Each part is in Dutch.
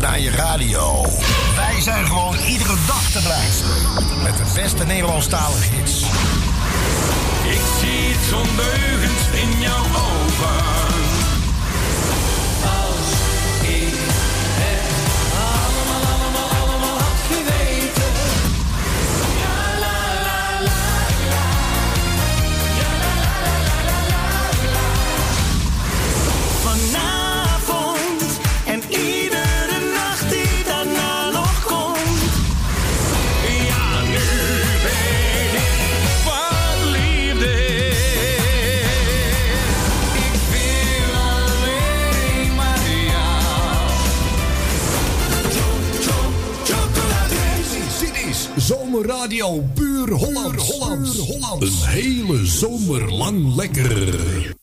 naar je radio. Wij zijn gewoon iedere dag te beluisteren. Met de beste Nederlandstalige hits. Ik zie het ondeugend in jouw ogen. Radio Puur Hollands. Hollands. Hollands. Een hele zomer lang lekker.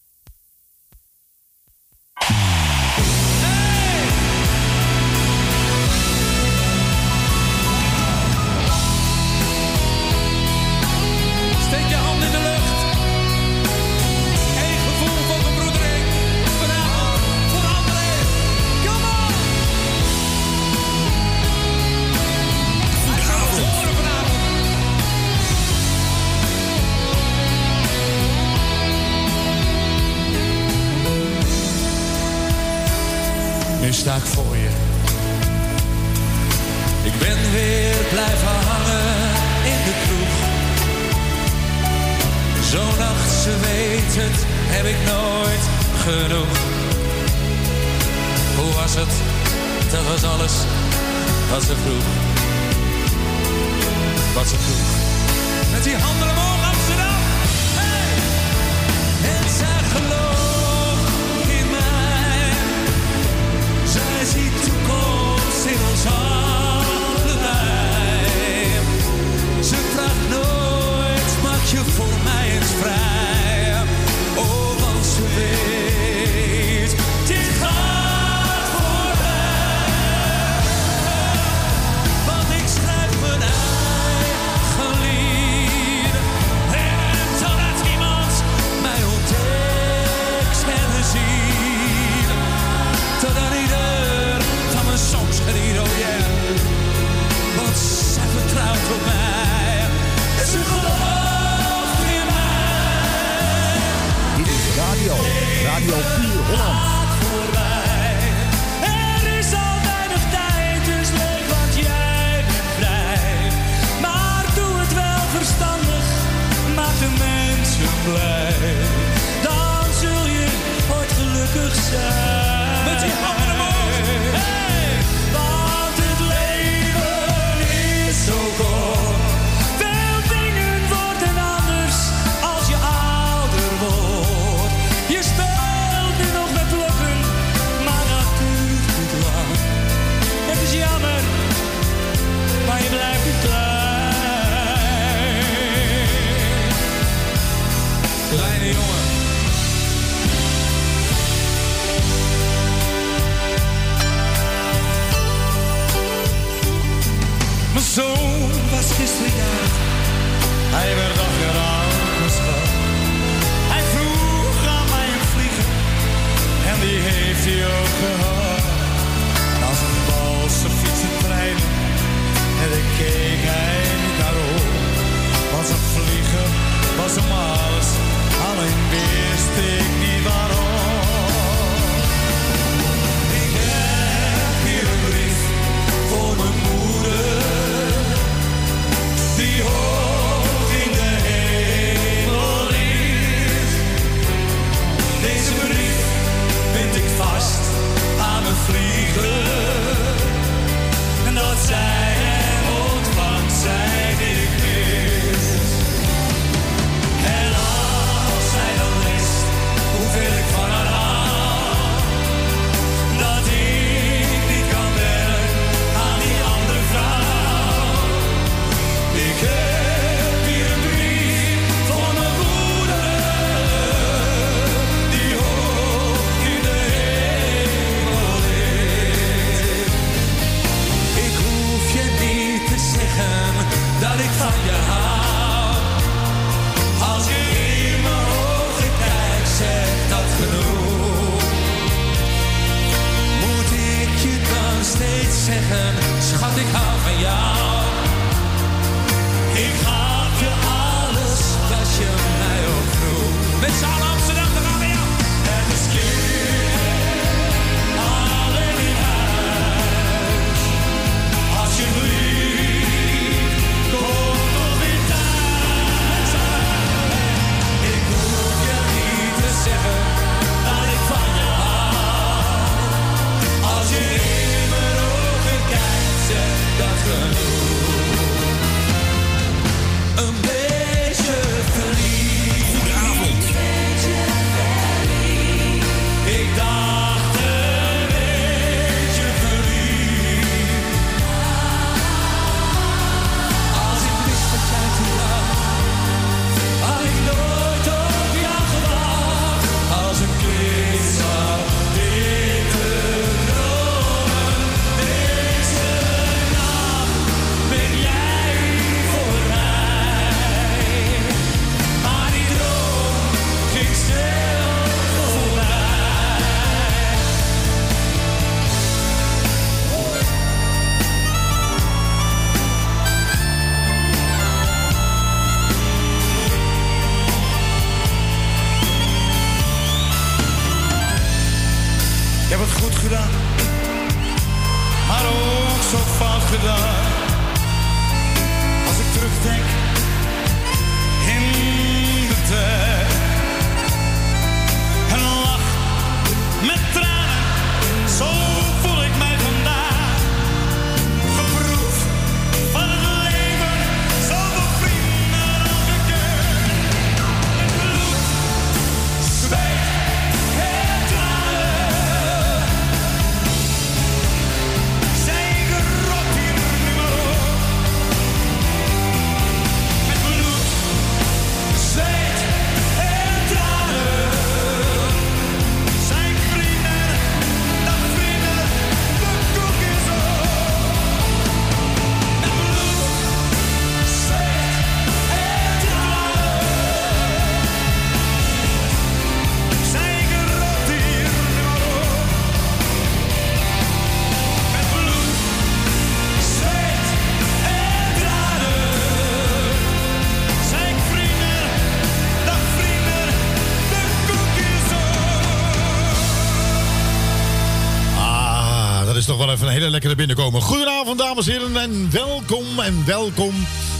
Lekker naar binnen komen. Goedenavond, dames en heren, en welkom en welkom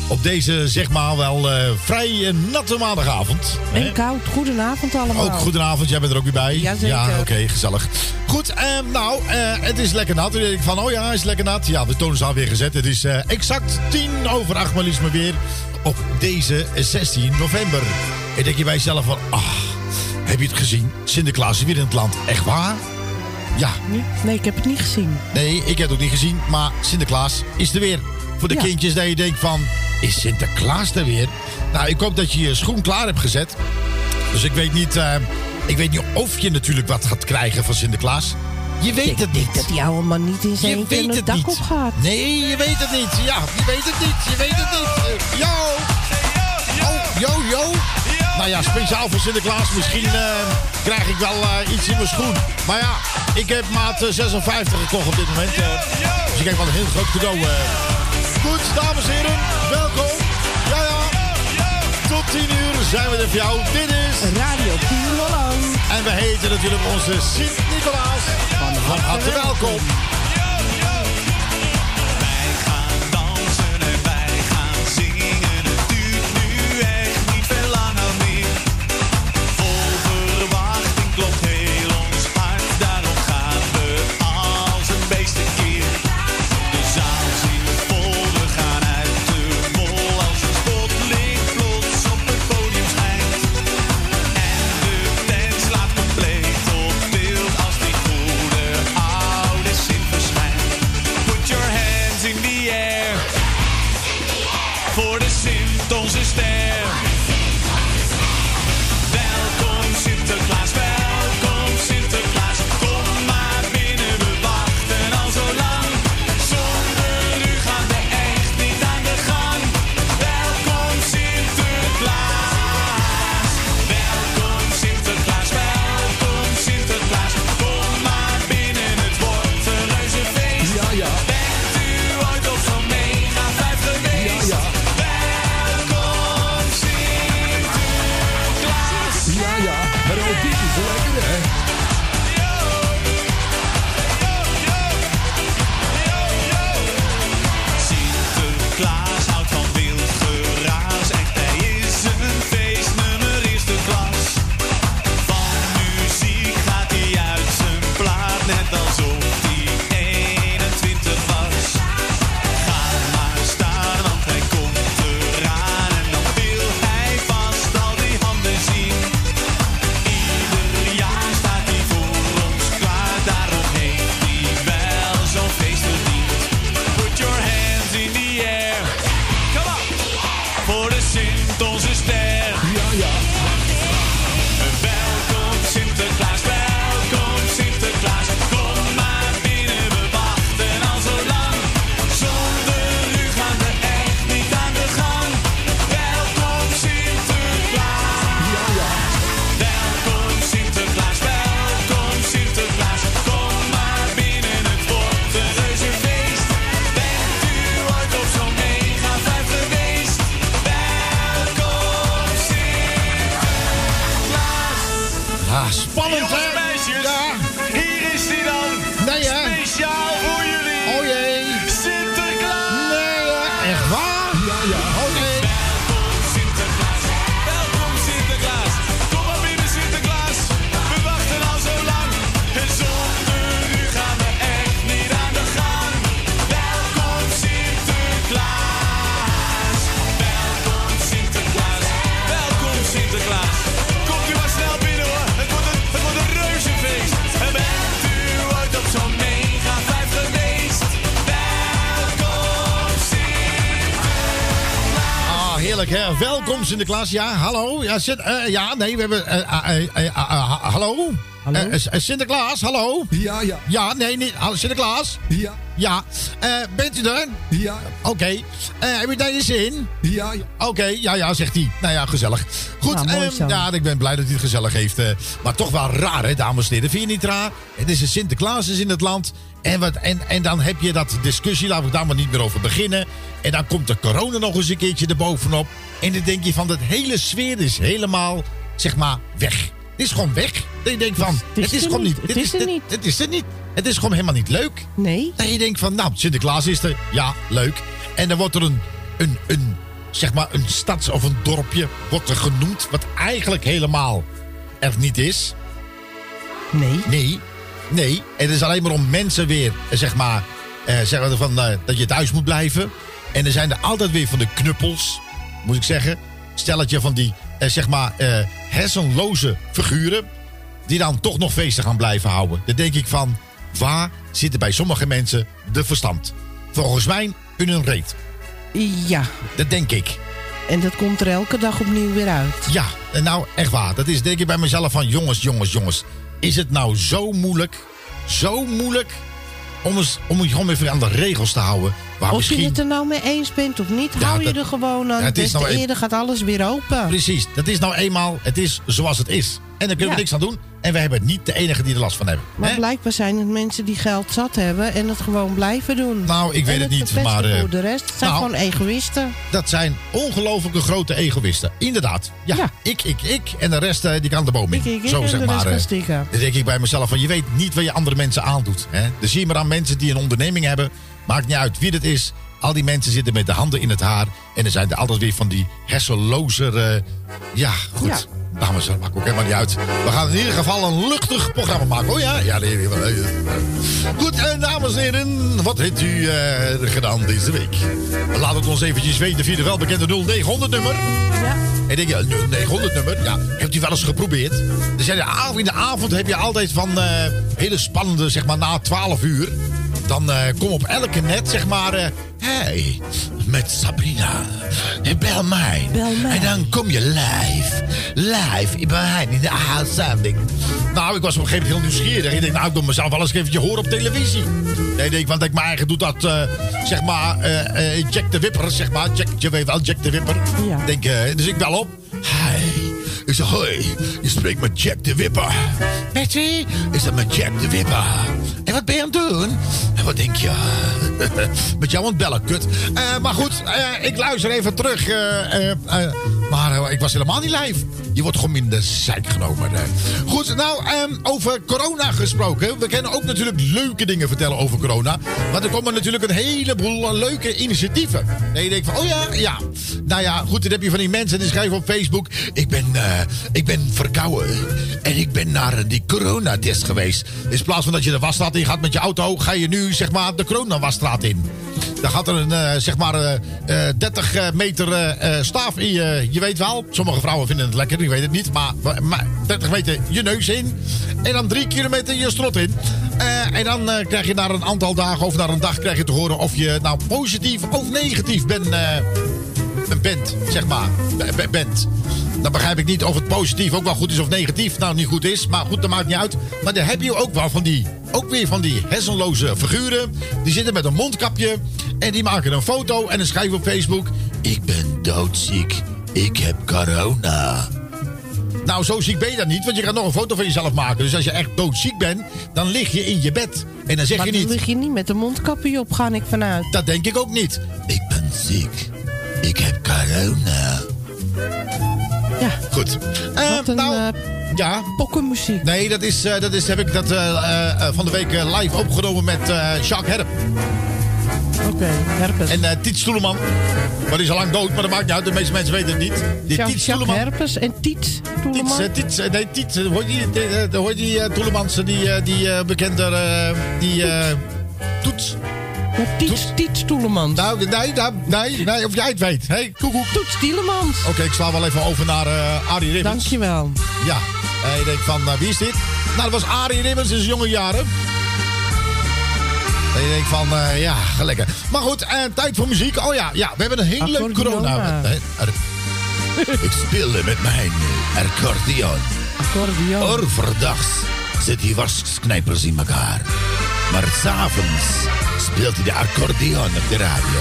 op deze, zeg maar, wel uh, vrij natte maandagavond. En hè? koud. Goedenavond allemaal. Ook goedenavond, jij bent er ook weer bij. Jazeker. Ja, oké, gezellig. Goed, uh, nou, uh, het is lekker nat. Dan denk ik van, oh ja, het is lekker nat. Ja, de toon is alweer gezet. Het is exact tien over acht, maar liefst maar weer op deze 16 november. En denk je bij jezelf van, ah, heb je het gezien? Sinterklaas is weer in het land. Echt waar? Ja. Nee, ik heb het niet gezien. Nee, ik heb het ook niet gezien. Maar Sinterklaas is er weer. Voor de kindjes dat je denkt van, is Sinterklaas er weer? Nou, ik hoop dat je je schoen klaar hebt gezet. Dus ik weet niet, uh, ik weet niet of je natuurlijk wat gaat krijgen van Sinterklaas. Je weet ik het niet. dat die oude man niet in zijn weet het dak niet. op gaat. Nee, je weet het niet. Ja, je weet het niet. Je weet het niet. Yo! Oh, yo, yo. Nou ja, speciaal voor Sinterklaas. Misschien uh, krijg ik wel uh, iets in mijn schoen. Maar ja, ik heb maat 56 gekocht op dit moment. Dus ik heb wel een heel groot cadeau. Goed, dames en heren, welkom. Ja, ja. Tot 10 uur zijn we er voor jou. Dit is Radio Puur Holland. En we heten natuurlijk onze Sint-Nicolaas. Van harte welkom. Sinterklaas. Ja, hallo. Ja, Sint- eh, ja nee, we hebben... eh, eh, hallo? Hallo? Sinterklaas, hallo? Ja, ja, Ja, nee, niet. Hallo, Sinterklaas? ja, Ja. Bent u er? ja, Oké. Eh, heb je daar je zin? ja, ja. Oké, ja, ja, zegt hij. Nou ja, gezellig. Goed, Nou, mooi ehm, ja, ik ben blij dat hij het gezellig heeft. eh, maar toch wel raar, hè, dames en heren. Vind je niet raar? Het is een Sinterklaas is in het land. En, wat, en, en dan heb je dat discussie, laten we daar maar niet meer over beginnen. En dan komt de corona nog eens een keertje erbovenop. En dan denk je van, dat hele sfeer is helemaal, zeg maar, weg. Het is gewoon weg. Dat je denkt van, Het is er gewoon niet. Het dit is er niet. Het is er niet. Het is gewoon helemaal niet leuk. Nee? Dat je denkt van, nou, Sinterklaas is er. Ja, leuk. En dan wordt er een, een, een zeg maar, een stads- of een dorpje wordt er genoemd. Wat eigenlijk helemaal er niet is. Nee. Nee, nee. Het is alleen maar om mensen weer, zeg maar, eh, zeggen van, eh, dat je thuis moet blijven. En er zijn er altijd weer van de knuppels, moet ik zeggen. Stelletje van die, eh, zeg maar, eh, hersenloze figuren. Die dan toch nog feesten gaan blijven houden. Dan denk ik van, waar zitten bij sommige mensen de verstand? Volgens mij hun reet. Ja. Dat denk ik. En dat komt er elke dag opnieuw weer uit. Ja, en nou echt waar. Dat is denk ik bij mezelf van jongens, jongens, jongens. Is het nou zo moeilijk, zo moeilijk om, eens, om je gewoon even aan de regels te houden? Waar Of misschien... je het er nou mee eens bent of niet, Ja, hou je er gewoon aan. Ja, het is nou een- eerder gaat alles weer open. Precies, dat is nou eenmaal, het is zoals het is. En daar kunnen we Ja. niks aan doen. En wij hebben niet de enige die er last van hebben. Maar Hè? blijkbaar zijn het mensen die geld zat hebben en het gewoon blijven doen. Nou, ik weet En het niet, maar, eh, de rest het zijn nou, gewoon egoïsten. Dat zijn ongelofelijke grote egoïsten. Inderdaad. Ja, Ja. ik, ik, ik. En de rest eh, die kan de boom in. Ik, ik, ik Zo zeg rest maar. eh. Dan denk ik bij mezelf van, je weet niet wat je andere mensen aandoet. Hè? Dan zie je maar aan mensen die een onderneming hebben. Maakt niet uit wie het is. Al die mensen zitten met de handen in het haar. En er zijn er altijd weer van die hersenloze... eh, ja, goed. Ja. Dames, dat maakt ook helemaal niet uit. We gaan in ieder geval een luchtig programma maken. Oh ja? Ja, nee, nee. Goed, en dames en heren. Wat heeft u eh, gedaan deze week? Laat het ons eventjes weten via de welbekende 0900 nummer. Ja. En denk je, 0900 nummer, ja, hebt u wel eens geprobeerd? Er avond, in de avond heb je altijd van eh, hele spannende, zeg maar na 12 uur. Dan eh, kom op elke net, zeg maar, eh, hey, met Sabrina, bel mij. Bel mij. En dan kom je live, live bij mij in de uitzending. Nou, ik was op een gegeven moment heel nieuwsgierig. Ik denk, nou, ik doe mezelf wel eens eventjes horen op televisie. Nee, denk, want ik mijn eigen doe dat, eh, zeg maar, eh, Jack de Wipper, zeg maar. Jack, je weet wel, Jack de Wipper. Ja. Denk, dus ik bel op. Hi. Ik zeg, hoi, je spreekt met Jack de Wipper. Betty, is dat met Jack de Wipper? En wat ben je aan het doen? En wat denk je? met jou aan bellen, kut. Eh, maar goed, eh, ik luister even terug. eh, maar eh, ik was helemaal niet live. Je wordt gewoon in de zijk genomen. eh. Goed, nou, ehm, over corona gesproken. We kunnen ook natuurlijk leuke dingen vertellen over corona. Want er komen natuurlijk een heleboel eh, leuke initiatieven. Nee, je denkt van, oh ja, ja. Nou ja, goed, dan heb je van die mensen die schrijven op Facebook... Ik ben, ik ben verkouden en ik ben naar die coronatest geweest. In plaats van dat je de wasstraat in gaat met je auto... ga je nu, zeg maar, de coronawasstraat in. Dan gaat er een, eh, zeg maar, eh, eh, 30 eh, meter eh, eh, staaf in je... Je weet wel, sommige vrouwen vinden het lekker, ik weet het niet. Maar, maar 30 meter je neus in. En dan 3 kilometer je strot in. En dan krijg je na een aantal dagen of na een dag krijg je te horen... of je nou positief of negatief bent... eh, bent, zeg maar. B- b- bent. Dan begrijp ik niet of het positief ook wel goed is of negatief. Nou, niet goed is, maar goed, dat maakt niet uit. Maar dan heb je ook wel van die, ook weer van die hersenloze figuren. Die zitten met een mondkapje en die maken een foto en dan schrijven op Facebook... Ik ben doodziek, ik heb corona. Nou, zo ziek ben je dan niet, want je gaat nog een foto van jezelf maken. Dus als je echt doodziek bent, dan lig je in je bed. En dan zeg Maar je dan niet... lig je niet met een mondkapje op, ga ik vanuit. Dat denk ik ook niet. Ik ben ziek. Ik heb corona. Ja, Goed. Eh, wat een nou, eh, ja. pokkenmuziek. Nee, dat is, eh, dat is, heb ik dat eh, eh, eh, van de week eh, live opgenomen met eh Jacques Herp Oké, herpes. en eh Tiet Stoeleman. Maar die is al lang dood, maar dat maakt niet uit. De meeste mensen weten het niet. Die Tiet Stoeleman. herpes en Tiet Tiets, Toeleman. eh, Tiets, eh, nee, Tiet, eh, hoor je die, eh, eh, hoor je die eh, Toelemans, die, eh, die eh, bekende, eh, die eh, Toets. Tiets, Tiets Toelemans. Nou, nee, nou, nee, nee, of jij het weet. Hey, koekoek. Toets Tielemans. Oké, ik sla wel even over naar eh Arie Ribbens. Dankjewel. Ja, en je denkt van, eh, wie is dit? Nou, dat was Arie Ribbens in zijn jonge jaren. En je denkt van, eh, ja, lekker. Maar goed, tijd voor muziek. Oh ja, ja we hebben een Accordeon, corona. Ik speelde met mijn accordeon. Accordeon. Overdags zit die wasknijpers in elkaar. Maar s'avonds speelt hij de accordeon op de radio.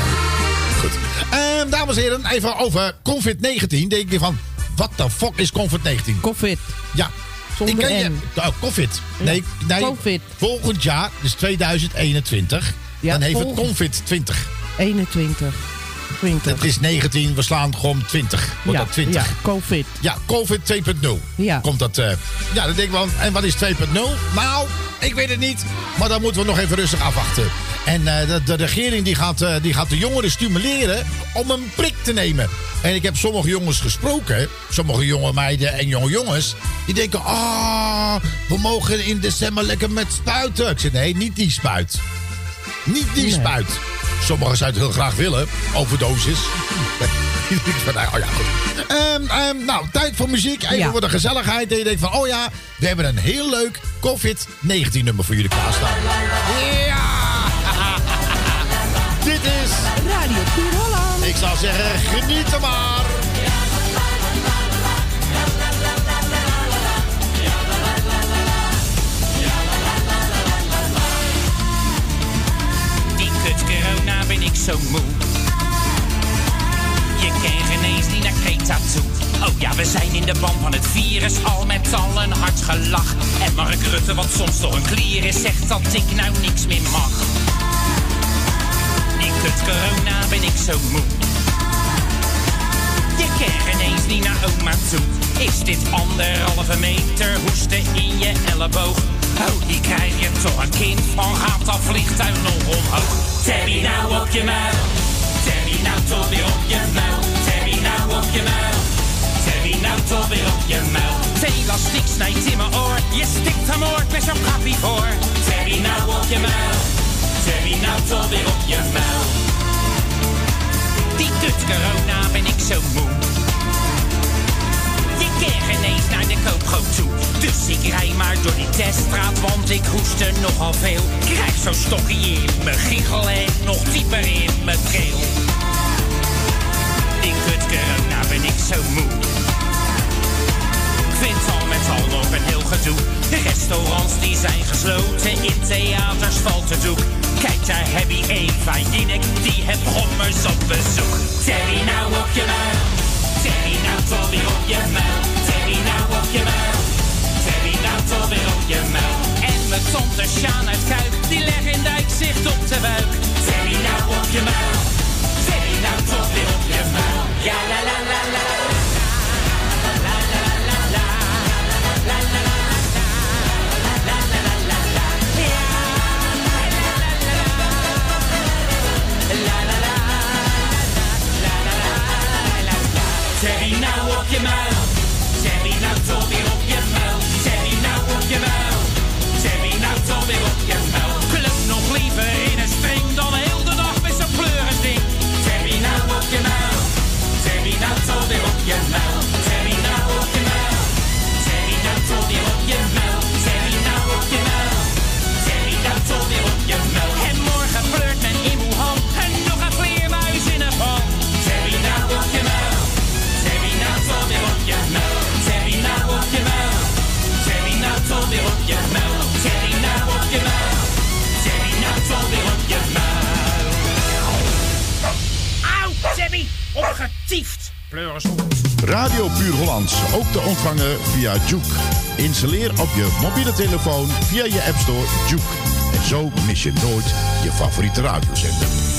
Goed. Ehm, dames en heren, even over COVID-19. Denk je van, wat de fuck is COVID-19? Covid. Ja. Zonder ik ken je. Oh, COVID. Nee, nee. COVID. Volgend jaar, dus 2021. Ja, dan heeft het COVID 20. 21. 20. Het is 19, we slaan gewoon 20. Wordt ja, dat 20? ja, Covid. Ja, COVID 2.0. Ja. Komt dat. eh, ja, dan denk ik wel. En wat is 2.0? Nou, ik weet het niet. Maar dan moeten we nog even rustig afwachten. En eh, de, de regering die gaat, eh, die gaat de jongeren stimuleren om een prik te nemen. En ik heb sommige jongens gesproken. Sommige jonge meiden en jonge jongens. Die denken, ah, we mogen in december lekker met spuiten. Ik zeg, nee, niet die spuit. Niet die Nee. spuit. Sommigen zouden het heel graag willen. Overdosis. Nou, oh ja, goed. Ehm, ehm, nou, tijd voor muziek. Even Ja. voor de gezelligheid. En je denkt van, oh ja, we hebben een heel leuk COVID-19 nummer voor jullie klaarstaan. Ja! Dit is, Radio Puur Holland. ik zou zeggen, geniet er maar. Ben ik zo moe. Je kan geen eens niet naar Kreta toe. Oh ja, we zijn in de ban van het virus, al met al een hard gelach. En Mark Rutte, wat soms toch een klier is, zegt dat ik nou niks meer mag. Die kut corona ben ik zo moe. Je kan geen eens niet naar oma toe. Is dit anderhalve meter hoesten in je elleboog? Oh, die krijg je toch een kind van gaat dat vliegtuig nog omhoog. Terry nou op je muil. Terry nou toch weer op je muil. Terry nou op je muil. Terry nou toch weer op je muil. Het elastiek snijdt in mijn oor. Je stikt hem oor met zo'n kappie voor. Terry nou op je muil. Terry nou toch weer op je muil. Die kut corona ben ik zo moe. Je kan geen eens naar de koopgoot toe. Dus ik rij maar door die teststraat, want ik hoest er nogal veel. Krijg zo'n stokje in mijn giegel en nog dieper in mijn keel. Die kut corona ben ik zo moe. Ik vind al met al nog een heel gedoe. De restaurants die zijn gesloten, in theaters valt het doek. Kijk, daar heb je Eva Jinek, die heeft gommers op bezoek. Terry nou op je muil, Terry nou toch weer op je muil. Terry nou op je muil, Terry nou toch weer op je muil. En mijn tante Sjaan uit Kuik, die leggen in dijk zicht op de buik. Terry nou op je muil, Terry nou toch weer op je muil. Ja la la la la. Op je muil. Terry nou toch weer op je muil. Terry nou op je muil. Terry nou toch weer op je muil. Kluk nog liever in een string dan heel de dag met zo'n pleurig ding. Terry nou op je muil. Terry nou toch weer op je muil. Radio Puur Hollands, ook te ontvangen via Juke. Installeer op je mobiele telefoon via je App Store Juke. En zo mis je nooit je favoriete radiozender.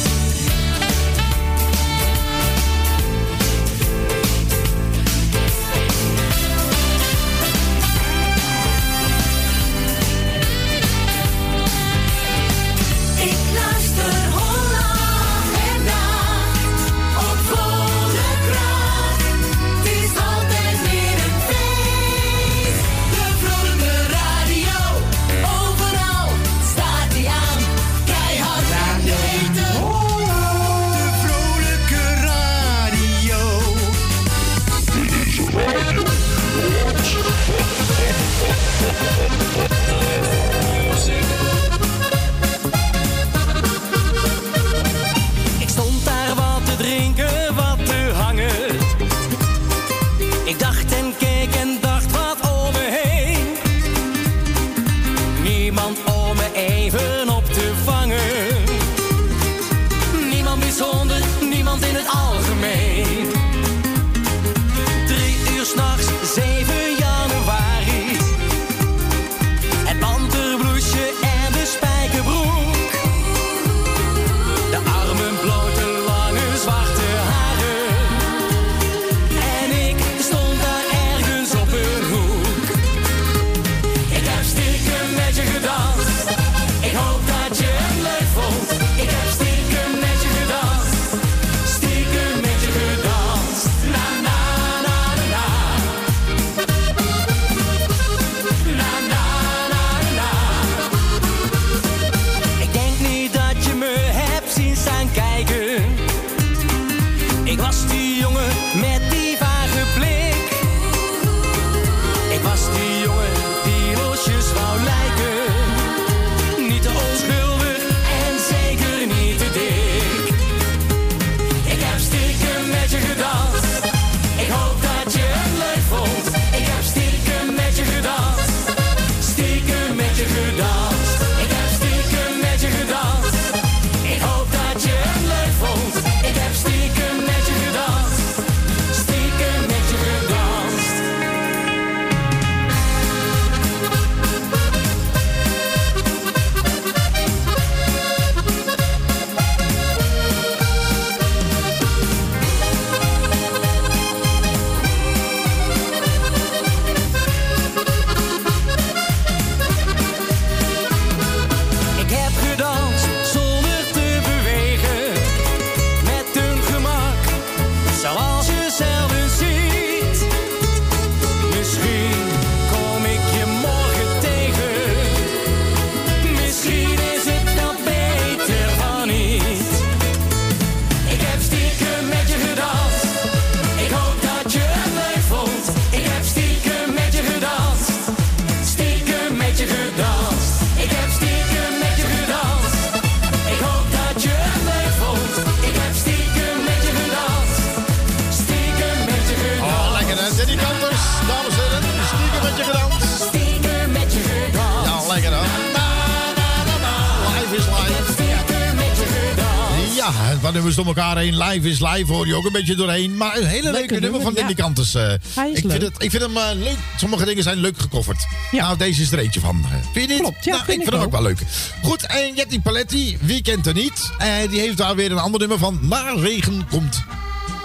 Nummers door elkaar heen. Live is live, hoor je ook een beetje doorheen. Maar een hele leuke, nummer, van Lindy ja. Cantus. eh. Ik, vind het, ik vind hem eh, leuk. Sommige dingen zijn leuk gecoverd. Ja. Nou, deze is er eentje van. eh. Vind je niet? Klopt, ja, nou, vind ik ik vind hem ook wel leuk. Goed, en Jetty Paletti, wie kent er niet? Die heeft daar weer een ander nummer van. Na regen komt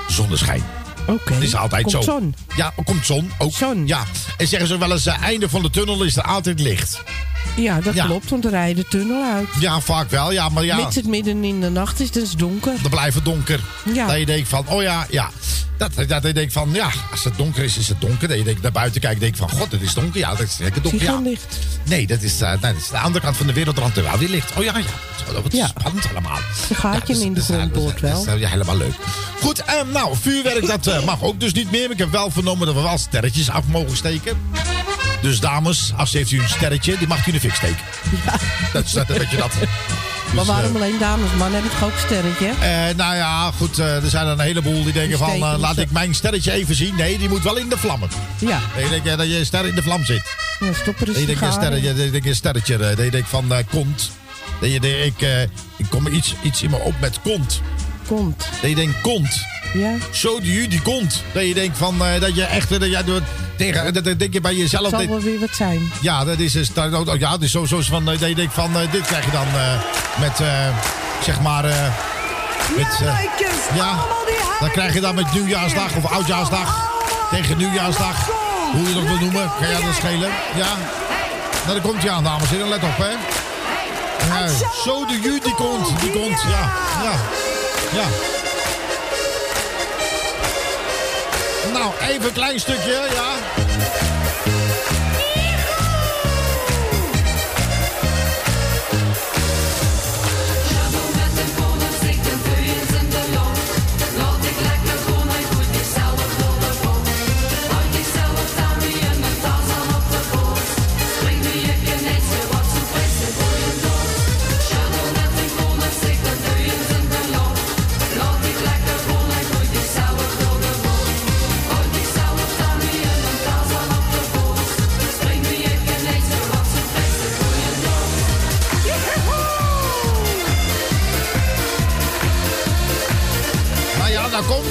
zonneschijn. Oké. Het is altijd Komt zo. zon. Ja, komt zon ook. Zon. Ja. En zeggen ze wel eens, eh, einde van de tunnel is er altijd licht. Ja, dat Ja. klopt, want er rijdt de tunnel uit. Ja, vaak wel. Ja, maar ja. Mits het midden in de nacht is, dan is het donker. Dan blijft het donker. Ja. Dat je denkt van, oh ja, ja. Dat, dat je denkt van, ja, als het donker is, is het donker. Dat je denkt, naar buiten kijkt, denk je van, god, het is donker. Ja, dat is lekker donker. Ja. licht? Nee, dat is, eh, nee, dat is de andere kant van de wereld. Er wel weer licht. Oh ja, ja. Wat Ja. spannend allemaal. Een gaatje Ja, in de is- grond dat is- boort dat is- wel. Ja, helemaal leuk. Goed, eh, nou, vuurwerk, dat eh, mag ook dus niet meer. Ik heb wel vernomen dat we wel sterretjes af mogen steken. Dus dames, als heeft u een sterretje, die mag u in de fik steken. Ja. Dat is dat, weet je dat. maar waarom eh, alleen dames? Man heb ik toch ook een sterretje? Eh, nou ja, goed, eh, er zijn er een heleboel die denken van... eh, laat ik mijn sterretje even zien. Nee, die moet wel in de vlammen. Ja. Dat je denkt eh, dat je ster in de vlam zit. ja stop er Dat eens je denkt een sterretje, dat een sterretje, dat je denkt van eh, kont. Dat je denkt, ik, ik kom er iets, iets in me op met kont. Dat je denkt kont. Ja. Zo die, die kont. Dat je denkt van, eh, dat je echt, dat je, tegen, dat, dat denk je bij jezelf. zal dat- wel weer wat zijn. ja, dat is, is dat, oh, ja, dat is zo, zo van, eh, dat je denkt van, eh, dit krijg je dan met, zeg maar, met, ja, dan krijg je dan met nieuwjaarsdag of oudjaarsdag, tegen nieuwjaarsdag, hoe je dat wil noemen, kan jij dat schelen? Ja, nou, dan komt hij aan, dames en heren, let op, hè. Ja, zo de ju, die komt, die komt, ja, ja, ja. Nou, even een klein stukje, ja.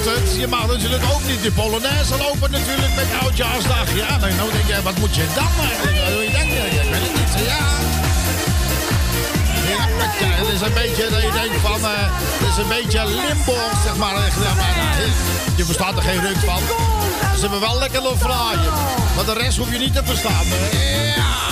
Je mag natuurlijk ook niet de Polonaise lopen natuurlijk met Oudjaarsdag. Ja, nou, nou denk je, wat moet je dan eigenlijk? Wat je dan? Ik weet het niet. Ja. Ja, het is een beetje dat je denkt van, eh, het is een beetje Limburg, zeg maar. Je verstaat er geen ruk van. Ze hebben wel lekker nog fraaien. Maar de rest hoef je niet te verstaan. Ja.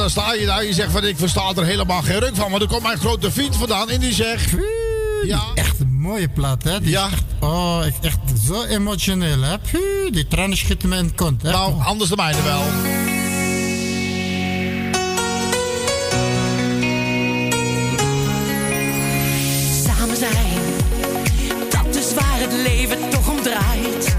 Dan sta je daar. Je zegt van, ik versta er helemaal geen ruk van. Maar er komt mijn grote vriend vandaan en die zegt... Ja, Echt een mooie plaat, hè? Die Ja. echt, oh, ik- echt zo emotioneel, hè? Puh, die tranen schieten me in de kont. Echt nou, anders de mijne wel. Samen zijn, dat is waar het leven toch om draait.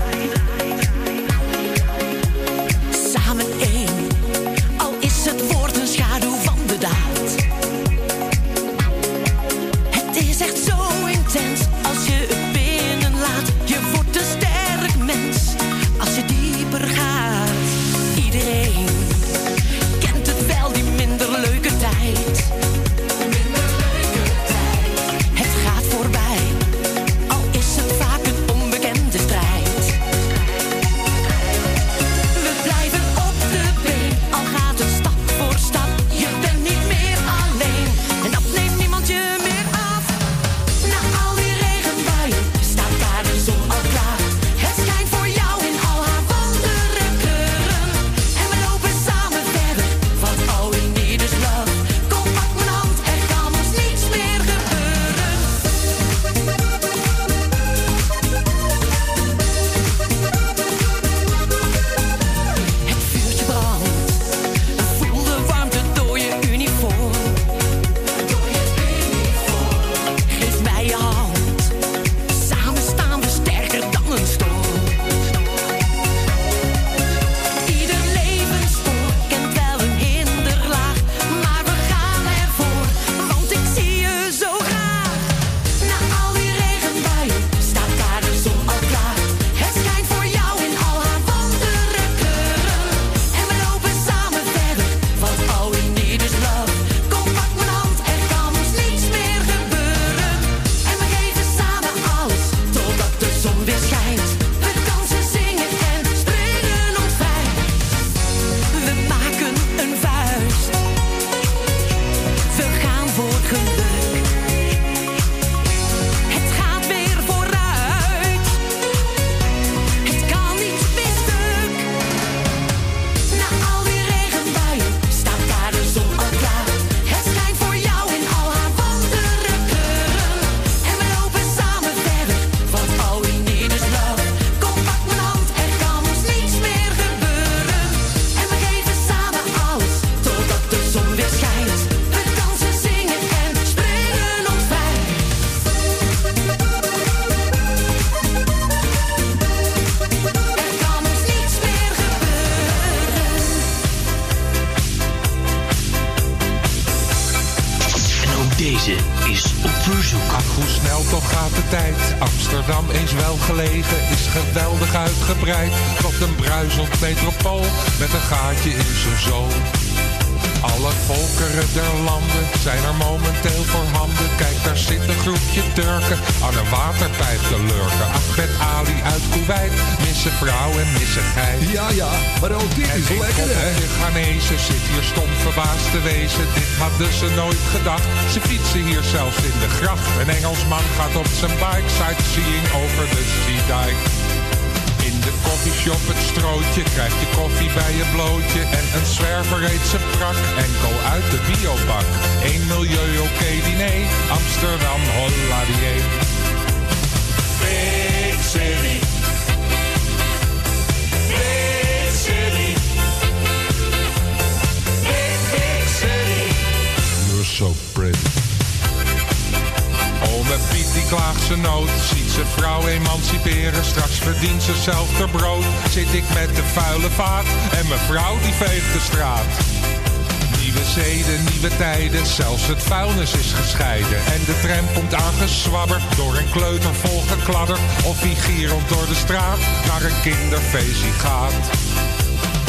Kinderfeestje gaat.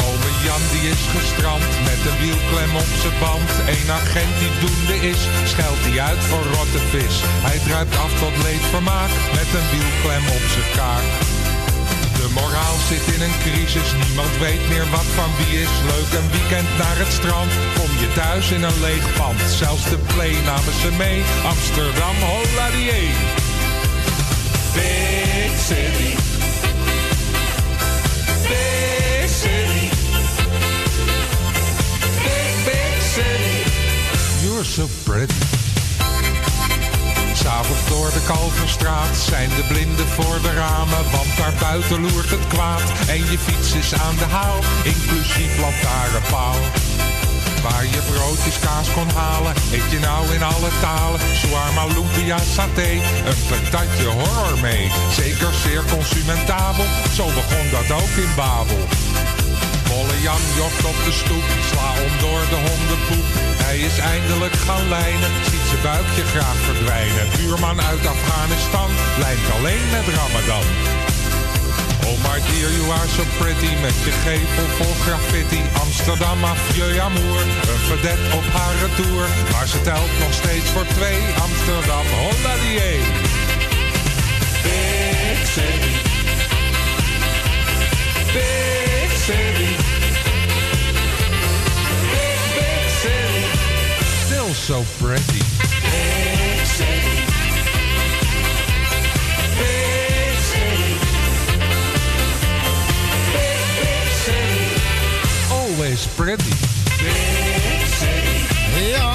Ome Jan die is gestrand met een wielklem op zijn band. Een agent die doende is, scheldt die uit voor rotte vis. Hij druipt af tot leedvermaak met een wielklem op zijn kaak. De moraal zit in een crisis, niemand weet meer wat van wie is. Leuk een weekend naar het strand, kom je thuis in een leeg pand. Zelfs de play namen ze mee, Amsterdam, holla Kalverstraat zijn de blinden voor de ramen, want daar buiten loert het kwaad. En je fiets is aan de haal, inclusief lantaarnpaal. Waar je broodjes kaas kon halen, eet je nou in alle talen. Shawarma, lumpia, saté, een patatje horror mee. Zeker zeer consumentabel, zo begon dat ook in Babel. Bolle Jan jokt op de stoep, sla om door de hondenpoep. Hij is eindelijk gaan lijnen, zijn buikje graag verdwijnen. Buurman uit Afghanistan, lijkt alleen met Ramadan. Oh my dear, you are so pretty Met je gevel vol graffiti. Amsterdam, vieux amour Een vedette op haar retour Maar ze telt nog steeds voor twee. Amsterdam, holla die. Big city. Big city. Big, city. Still so pretty Always pretty. Ja,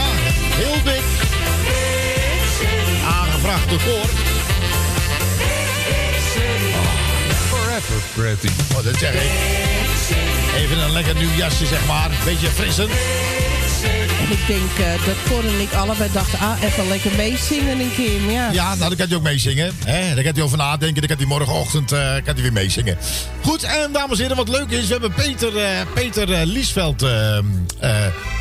heel dik. Aangevraagd door. Forever pretty. Oh, dat zeg ik. Even een lekker nieuw jasje, zeg maar. Beetje frissend. En ik denk eh, dat Cor en ik allebei dachten, ah, even lekker meezingen een keer. Ja, Ja, nou, dan kan hij ook meezingen. Hè? Daar kan hij over nadenken. Dan kan hij morgenochtend eh, kan hij weer meezingen. Goed, en dames en heren, wat leuk is, we hebben Peter, eh, Peter Liesveld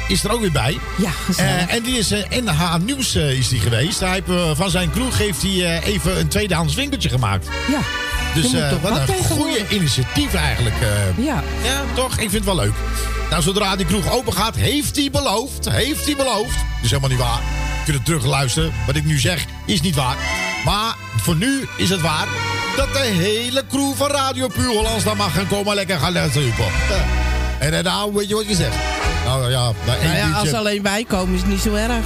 is er ook weer bij. ja gezellig. En die is NH Nieuws is die geweest. Hij heeft, van zijn crew heeft hij even een tweedehands winkeltje gemaakt. ja, Dus toch wat wat een goede initiatief eigenlijk. eh. ja. Ja, toch? Ik vind het wel leuk. Nou, zodra die kroeg open gaat, heeft hij beloofd. Heeft hij beloofd. Dat is helemaal niet waar. Je kunt het terugluisteren. Wat ik nu zeg, is niet waar. Maar voor nu is het waar. Dat de hele crew van Radio Puur Hollands daar mag gaan komen lekker gaan luisteren. En dan nou, weet je wat je zegt? Nou ja, Nou ja, als alleen wij komen is het niet zo erg.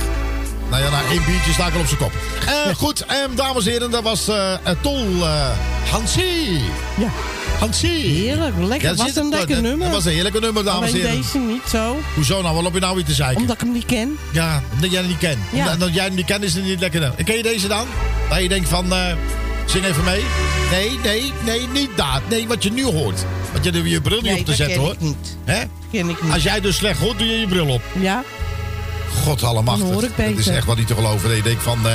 Nou ja, na één biertje sta ik al op zijn kop. Eh, goed, dames en heren, dat was eh, Tol eh, Hansie. Ja, Hansie. heerlijk. Lekker. Ja, was een lekker dat- nummer. Dat was een heerlijke nummer, dames en heren. deze niet zo. Hoezo nou? Wat loop je nou weer te zeiken? Omdat ik hem niet ken. Ja, omdat jij hem niet kent. Ja. Omdat, omdat jij hem niet kent is het niet lekker. En ken je deze dan? Dat je denkt van, zing even mee. Nee, nee, nee, niet dat. Nee, wat je nu hoort. Want je hebt je bril niet Nee, op te dat zetten ken hoor. ik niet. Hè? Ken ik niet. Als jij dus slecht hoort, doe je je bril op. Ja? God hoor ik Dat is echt wat niet te geloven. Dat je denkt van... eh,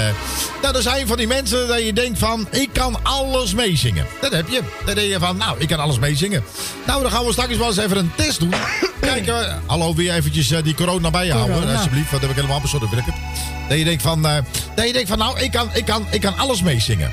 nou, er zijn van die mensen dat je denkt van... Ik kan alles meezingen. Dat heb je. Dan denk je van... Nou, ik kan alles meezingen. Nou, dan gaan we straks wel eens even een test doen. Kijken. eh, hallo, weer eventjes eh, die corona bijhouden. Corona. Alsjeblieft. Want dat heb ik helemaal sorry, wil ik het. Dat je denkt van... eh, dat je denkt van... Nou, ik kan, ik kan, ik kan alles meezingen.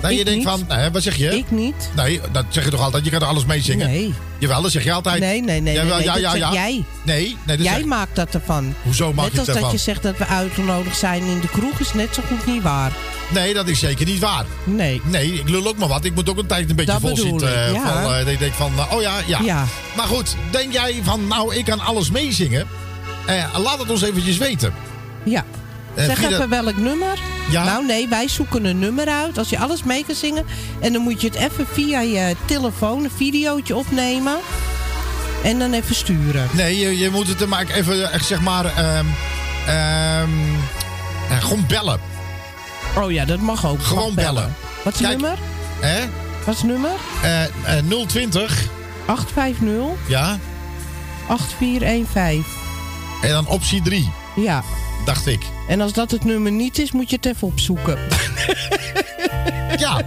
Dat je Ik denkt niet. van... eh, wat zeg je? Ik niet. Nee, dat zeg je toch altijd? Je kan er alles meezingen? Nee. Jawel, dat zeg je altijd. Nee, nee, nee. Jawel, nee, nee, ja, dat ja, jij. Nee, nee dat Jij zeg- maakt dat ervan. Hoezo maak Net ik als dat je zegt dat we uitgenodigd zijn in de kroeg is net zo goed niet waar. Nee, dat is zeker niet waar. Nee. Nee, ik lul ook maar wat. Ik moet ook een tijd een beetje Dat vol zitten. ik, eh, ja. van, eh, dat ik denk van, eh, oh ja, ja, Ja. Maar goed, denk jij van, nou, ik kan alles meezingen? Eh, laat het ons eventjes weten. Ja. Eh, zeg even welk nummer. Ja? Nou nee, wij zoeken een nummer uit. Als je alles mee kan zingen. En dan moet je het even via je telefoon een videootje opnemen. En dan even sturen. Nee, je, je moet het er maar even, eh, zeg maar, ehm, ehm, eh, gewoon bellen. Oh ja, dat mag ook. Gewoon Mag bellen. Wat is het nummer? Hè? Wat is het nummer? Eh, eh, 020, 850 ja, 8415. en dan optie 3, Ja. dacht ik. En als dat het nummer niet is, moet je het even opzoeken. Ja,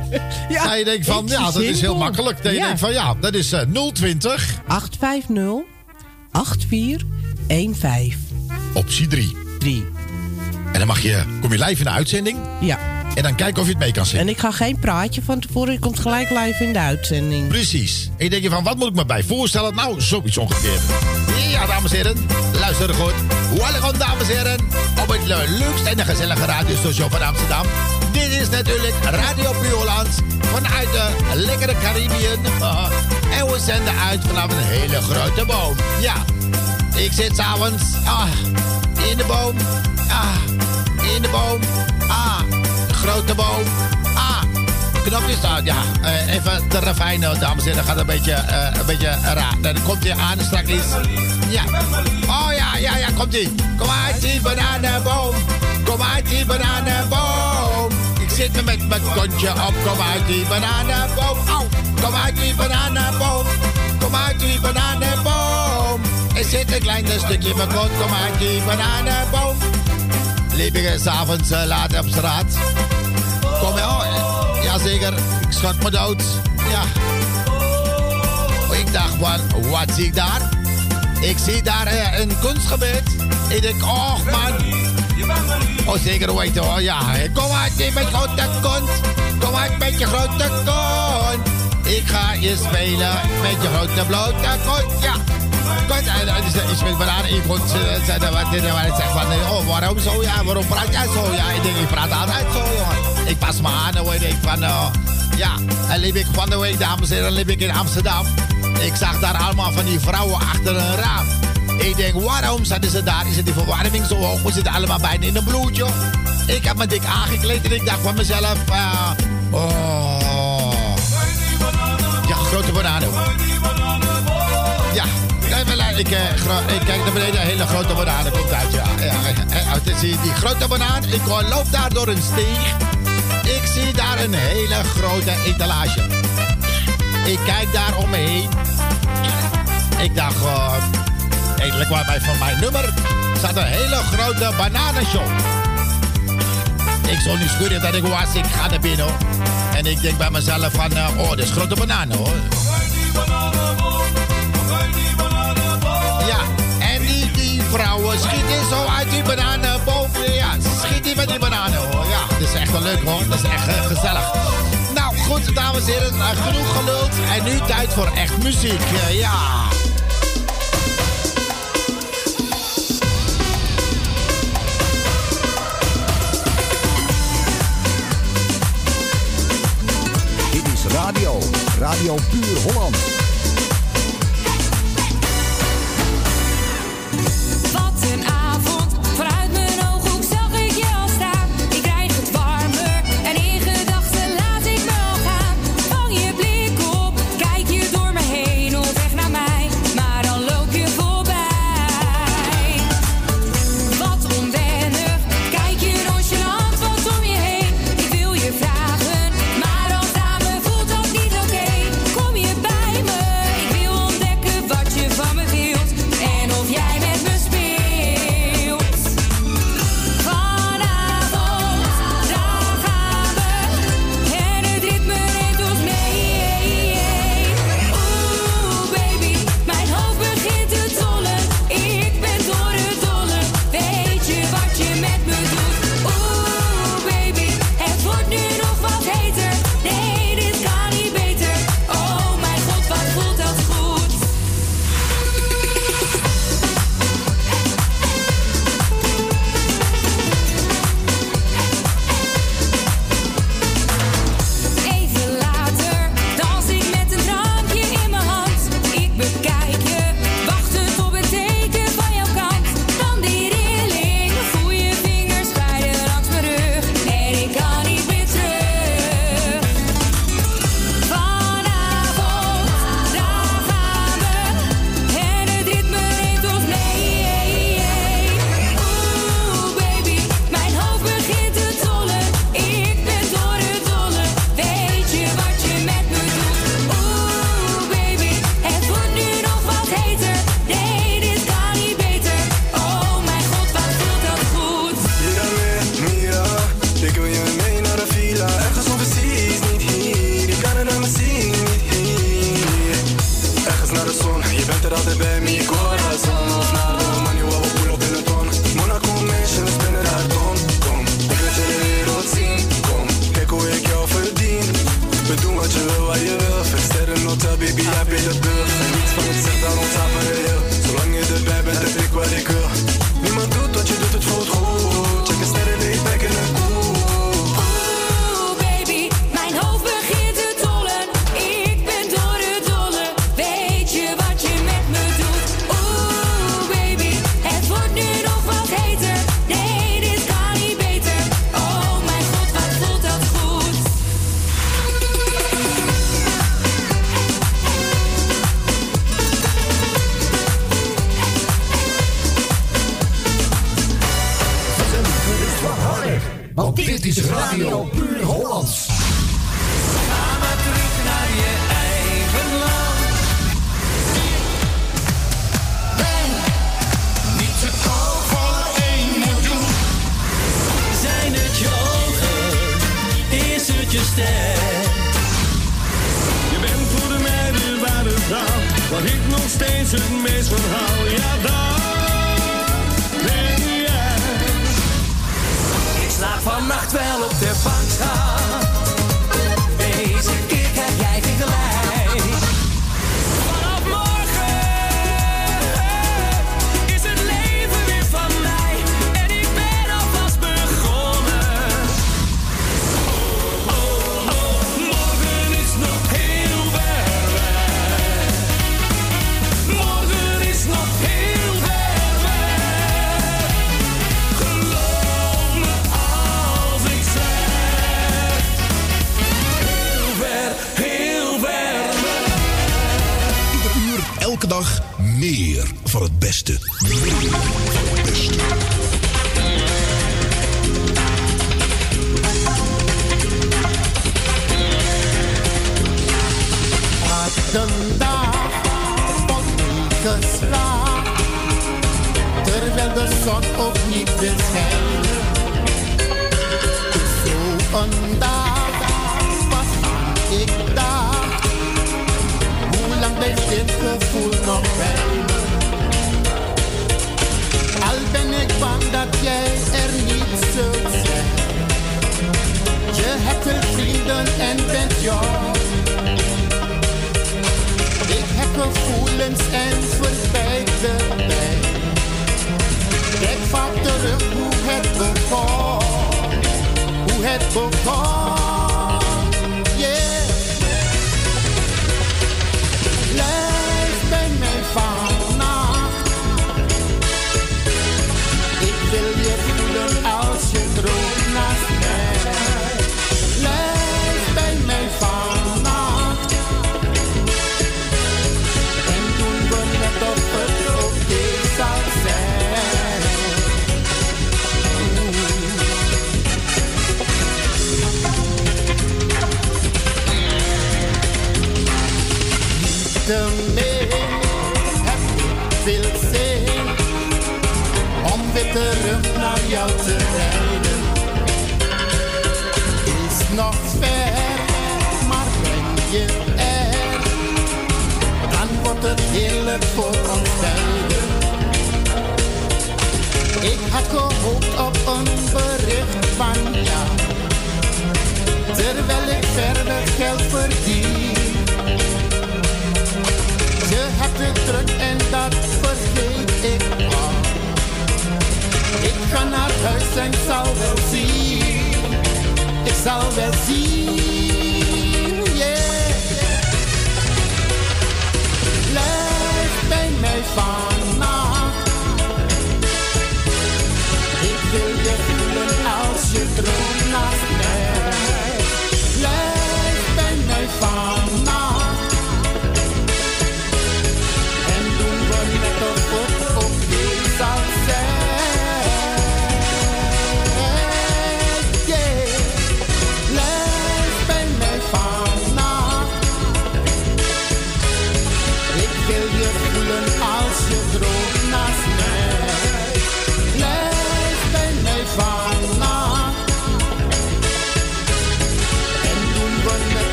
Ja, je denkt van, ja, dat is heel makkelijk. Je Ja. denkt van, ja, dat is eh, 020, 850 8415. optie 3. 3. En dan mag je, kom je live in de uitzending Ja. En dan kijken of je het mee kan zingen. En ik ga geen praatje van tevoren. Je komt gelijk live in de uitzending. Precies. En je denkt je van, wat moet ik me bij voorstellen? Nou, zoiets ongeveer. Ja, dames en heren, luister goed. Welkom, dames en heren, op het le- leukste en de gezellige radiostation van Amsterdam. Dit is natuurlijk Radio Puurland vanuit de lekkere Caribbean. Uh, en we zenden uit vanaf een hele grote boom. Ja, ik zit s'avonds ah, in de boom. Ah, in de boom. Ah, grote boom. Ah, knopjes aan. Ja, eh, even de ravijn, dames en heren. gaat een beetje, eh, een beetje raar. Dan komt hij aan straks. Ja. Oh ja, ja, ja, komt hij. Kom uit die bananenboom. Kom uit die bananenboom. Ik zit er met mijn kontje op. Kom uit die bananenboom. Au. Kom uit die bananenboom. Kom uit die bananenboom. Er zit een klein stukje mijn kont. Kom uit die bananenboom. Liep ik s'avonds uh, laat op straat. Kom ja, oh, jazeker. Ik schot me dood. Ja. Ik dacht, wat, wat zie ik daar? Ik zie daar eh, een kunstgebied. Ik denk, oh man. Oh, zeker weten hoor, ja. Kom uit met grote kont. Kom uit met je grote kont. Ik ga je spelen met je grote blote kont, ja. Kont, en en ze- ik speel banaan in en wat. Ik zeg van, eh, oh, waarom zo, ja? Waarom praat jij zo? Ja, ik denk, ik praat altijd zo, jongen. Ik pas me aan, hoor. Ik van, eh, ja. En liep ik van de week, dames en heren, liep ik in Amsterdam. Ik zag daar allemaal van die vrouwen achter een raam. Ik denk, waarom zaten ze daar? Is het die verwarming zo hoog? We zitten allemaal bijna in een bloedje. Ik heb me dik aangekleed en ik dacht van mezelf... eh, oh... Ja, grote bananen. Ik, eh, ik kijk naar beneden, een hele grote banaan komt uit. Ja, ja, eh, je die grote banaan. Ik eh, loop daar door een steeg. Ik zie daar een hele grote etalage. Ik kijk daar om me heen. Ik dacht, uh, eindelijk waar bij van mijn nummer staat een hele grote bananenshop. Ik zo nieuwsgierig dat ik was, ik ga naar binnen. En ik denk bij mezelf van, eh, oh, dit is grote bananen hoor. Vrouwen schieten zo uit die bananenboom. Ja, schiet die met die bananen hoor. Ja, dat is echt wel leuk hoor. Dat is echt eh, gezellig. Nou goed, dames en heren, eh, genoeg geluld. En nu tijd voor echt muziek. Eh, ja. Dit is radio. Radio Puur Holland.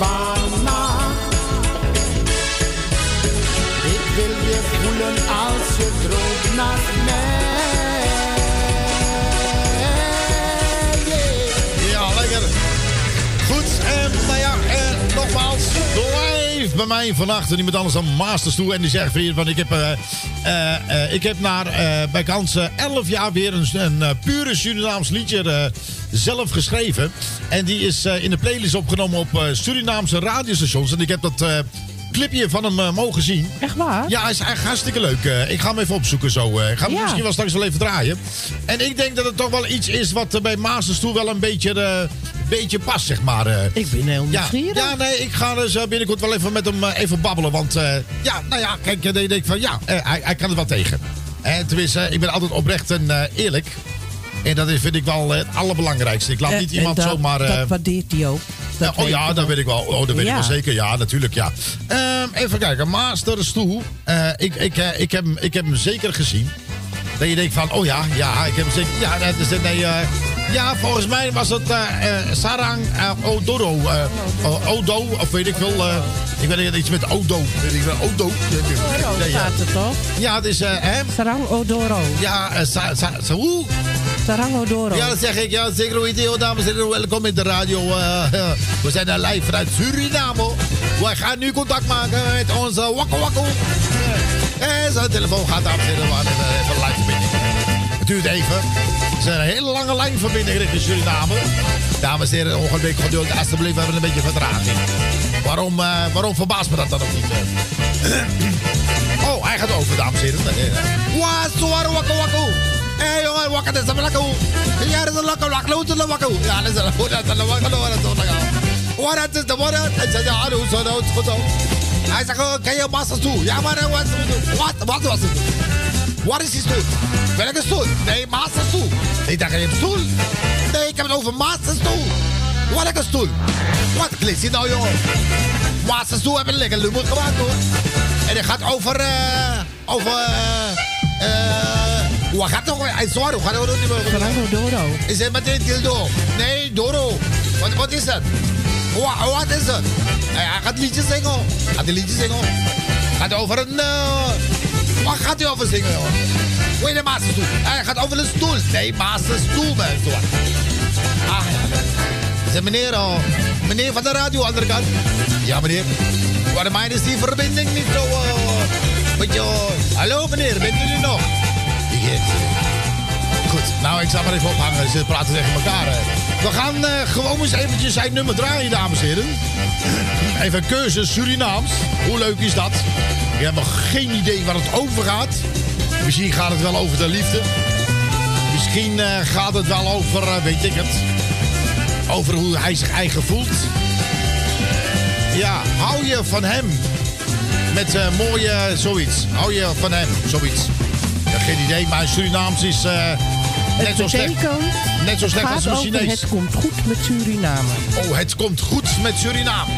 Ik wil je voelen als je droomt naar mij. Yeah. Ja, lekker. Goed, en nou ja, en nogmaals, live bij mij vannacht. En iemand anders dan Masters toe. En die zegt van ik heb... Uh, uh, ik heb naar bij kansen 11 jaar weer een, een pure Surinaams liedje zelf geschreven. En die is eh, in de playlist opgenomen op eh, Surinaamse radiostations. En ik heb dat eh, clipje van hem mogen zien. Echt waar? Ja, hij is echt hartstikke leuk. Ik ga hem even opzoeken zo. Uh, ik ga hem misschien wel straks wel even draaien. En ik denk dat het toch wel iets is wat bij Maasters toe wel een beetje, beetje past, zeg maar. ik ben heel nieuwsgierig. Ja, nee, ik ga dus binnenkort wel even met hem even babbelen. Want ja, nou ja, kijk, dan denk ik van ja, hij, kan er wel tegen. En tenminste, ik ben altijd oprecht en eerlijk. En dat is, vind ik wel eh, het allerbelangrijkste. Ik laat En- niet iemand dat, zomaar... eh, Dat waardeert hij ook. ja, Dat oh ja, dat weet ik wel. Oh, dat weet ik wel zeker. Ja, natuurlijk, ja. Ehm, even kijken. Masters toe. Eh, ik, ik, eh, ik, heb, hem- ik heb hem zeker gezien. Dat je denkt van, oh ja, ja, ik heb hem zeker... Ja, dat is, nee, eh, ja volgens mij was het eh, eh, Sarang eh, Odoro. eh, Odo, of weet ik veel. eh, ik weet niet, iets met Odo. Weet ik wel, Odo. Odoro staat er toch? Ja, het is... eh, hè? Sarang Odoro. Ja, eh, sa, sa, sa- hoe? Odoro. Ja, dat zeg ik. Ja, zeker hoe dames en heren. Welkom in de radio. eh, we zijn er live vanuit Suriname. We gaan nu contact maken met onze wakko wakko. Eh, zijn telefoon gaat, dames en heren. We even een lijnverbinding. Het duurt even. Het is een hele lange lijnverbinding richting Suriname. Dames en heren, ongeveer geduld. Alsjeblieft, we hebben een beetje vertraging. Waarom, eh, waarom verbaast me dat dan nog niet? eh? Oh, hij gaat over, dames en heren. Zwaar wakko wakko. Hé jongen, wakker is een lakko. Ja, dat is lakko, lakko, dat is dat is dat is dat is. Wat is de wat? Hij hoe dat is zegt, oh, je? Ja, eh, wat, wat, wat was het? Wat is die stoel? Welke stoel? Nee, masters stoel. Ik dacht, je hebt stoel? Nee, ik heb het over masters stoel. Welke stoel? Wat klinkt die nou, jongen? Masters stoel hebben lekker lummer gemaakt, hoor. En het gaat over, eh, over, eh, eh, hoe gaat weer? Hij is zwaar, hoe gaat nog niet meer? Sarang Odoro. Is het meteen dildo? Nee, Doro. Wat, wat is het? Wa- wat is het? Hij, hij gaat liedjes zingen. Hij gaat een liedje zingen. Gaat over een... eh, wat gaat hij over zingen, jongen? Hoe de masterstoel? Hij gaat over een stoel. Nee, masterstoel, mensen. Ah. Zeg meneer, oh, meneer van de radio, andere kant. Ja, meneer. Waarom is die verbinding niet zo... eh, beetje, eh, hallo, meneer, bent u er nog? Goed, nou, ik zal maar even ophangen. Ze praten tegen elkaar. We gaan eh, gewoon eens eventjes zijn nummer draaien, dames en heren. Even een keuze Surinaams. Hoe leuk is dat? Ik heb nog geen idee waar het over gaat. Misschien gaat het wel over de liefde. Misschien eh, gaat het wel over, eh, weet ik het... Over hoe hij zich eigen voelt. Ja, hou je van hem? Met mooie zoiets. Hou je van hem? Zoiets. Ja, geen idee, maar Surinaams is eh, net Het zo slecht. Net zo slecht als over Chinees. het komt goed met Suriname. Oh, het komt goed met Suriname.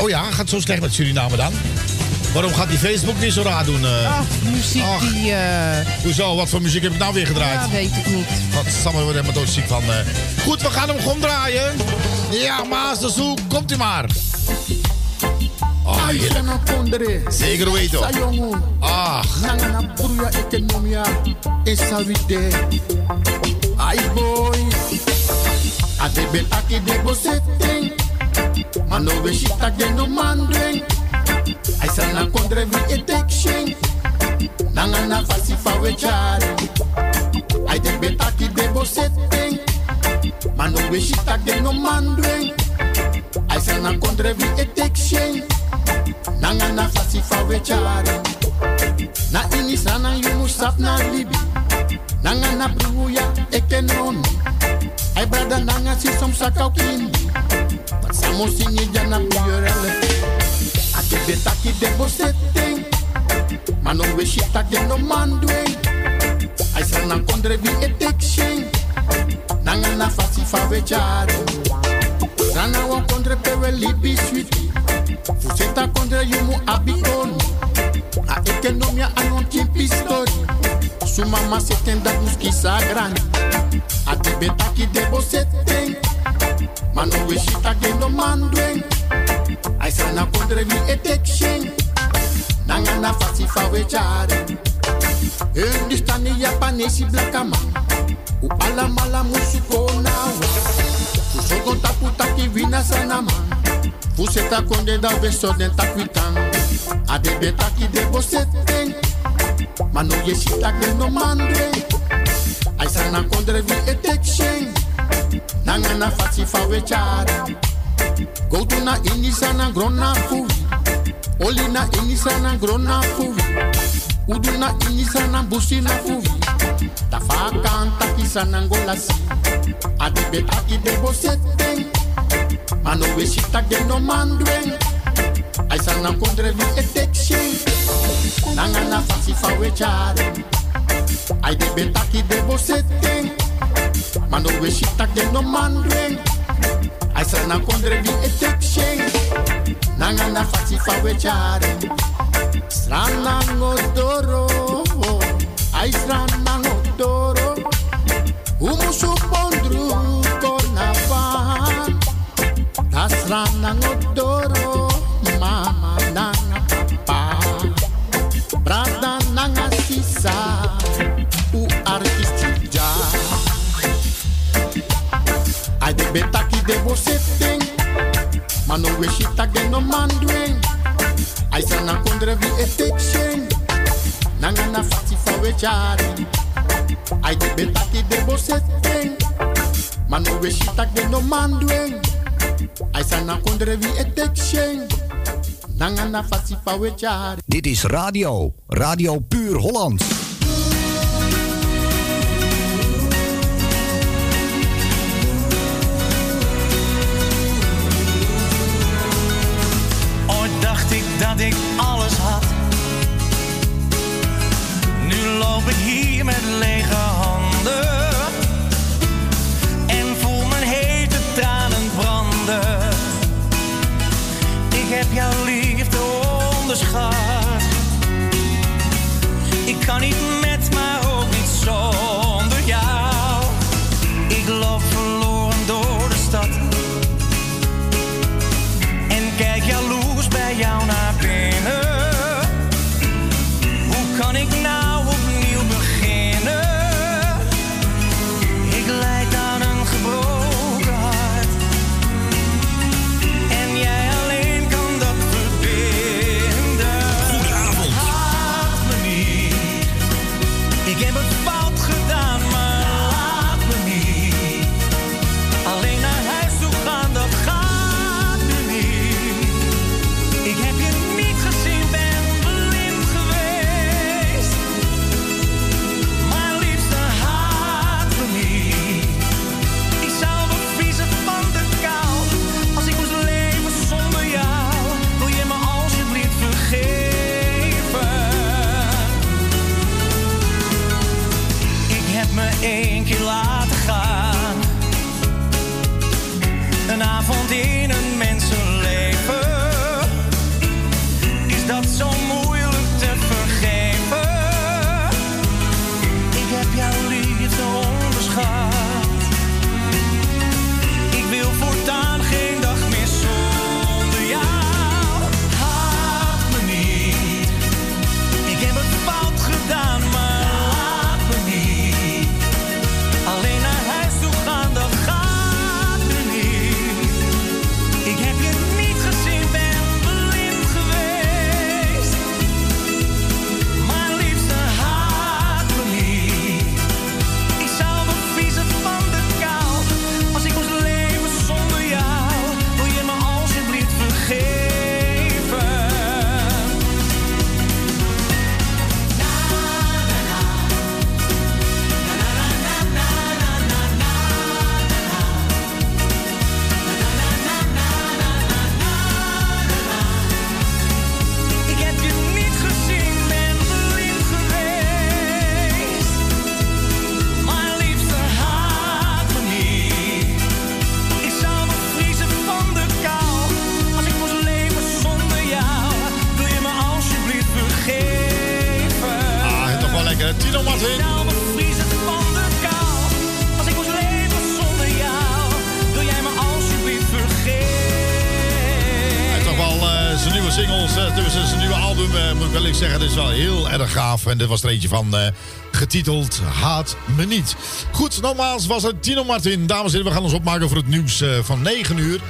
Oh ja, gaat zo slecht met Suriname dan? Waarom gaat die Facebook weer zo raar doen? eh? Ach, muziek Ach. die... eh, Hoezo? Wat voor muziek heb ik nou weer gedraaid? ja, weet ik niet. Wat Samuel wordt helemaal doodziek van. Goed, we gaan hem gewoon draaien. Ja, Master Soe, komt u maar. Oh, heerlijk. Zeker weten. esavide. Ai boy. Ade ben aki de bosetting. Mano we shita de no mandring. Ai sana kondre vi etekshen. Nangana fasi fa we chari. Ai de ben aki de bosetting. Mano we shita de no mandring. I say na kondrevi etekshen Nanga na fasifa wechare Na inisana yumusaf na libi. Nanga na pruya ekenoni I brother nanga si som sakau kindi But samo singi jana biyorele Ate betaki debo setting Mano we shita geno mandwe. I say na kondrevi etekshen Nanga na fasifa wechare Sana wan kondre pewe libi switi Fuseta kondre yu mu abikoni A ekonomia anon tipi story Su mama seten dat muski sagrani A tibetaki debo seten Mano weshita gendo mandwen Ay sana kondre vi etek shen Nangana fasi fawe chare Undistani yapanesi blakama. U alamala musukona Ogon tapu taki vina sanama Fuse ta konde da veso den takwitan Adebe taki debo ten, Mano yeshi taki no mandre Aisa na kondre vi etekshen Nanga na fasi fa wechara Goutu na inisa na grona fuwi Oli na inisa na grona fuwi Udu na inisa na busi na fuvi. Da fa kanta kisa na ngolasi. Adi be aki de boseteng. Mano we shita ge no mandweng. Aisa na kondre vi etekshen. Nanga na fasi fa we chare. Ai de be taki de boseteng. Mano we shita ge no Ai de betaki de bosetting. Mano we shita gen no mandwing. Ai sana kondre vi etekshen. Nanga na fati fa we jari. Ai de betaki de bosetting. Mano we shita gen no mandwing. Ai sana kondre vi etekshen. Nanga na fati fa we jari. Dit is radio. Radio Puur Holland. Alles had. Nu loop ik hier met lege handen. En voel mijn hete tranen branden. Ik heb jouw liefde onderschat. Ik kan niet met, maar album, eh, moet ik wel eens zeggen. Dit is wel heel erg gaaf. En dit was er eentje van eh, getiteld Haat me niet. Goed, nogmaals was het Tino Martin. Dames en heren, we gaan ons opmaken voor het nieuws eh, van 9 uur.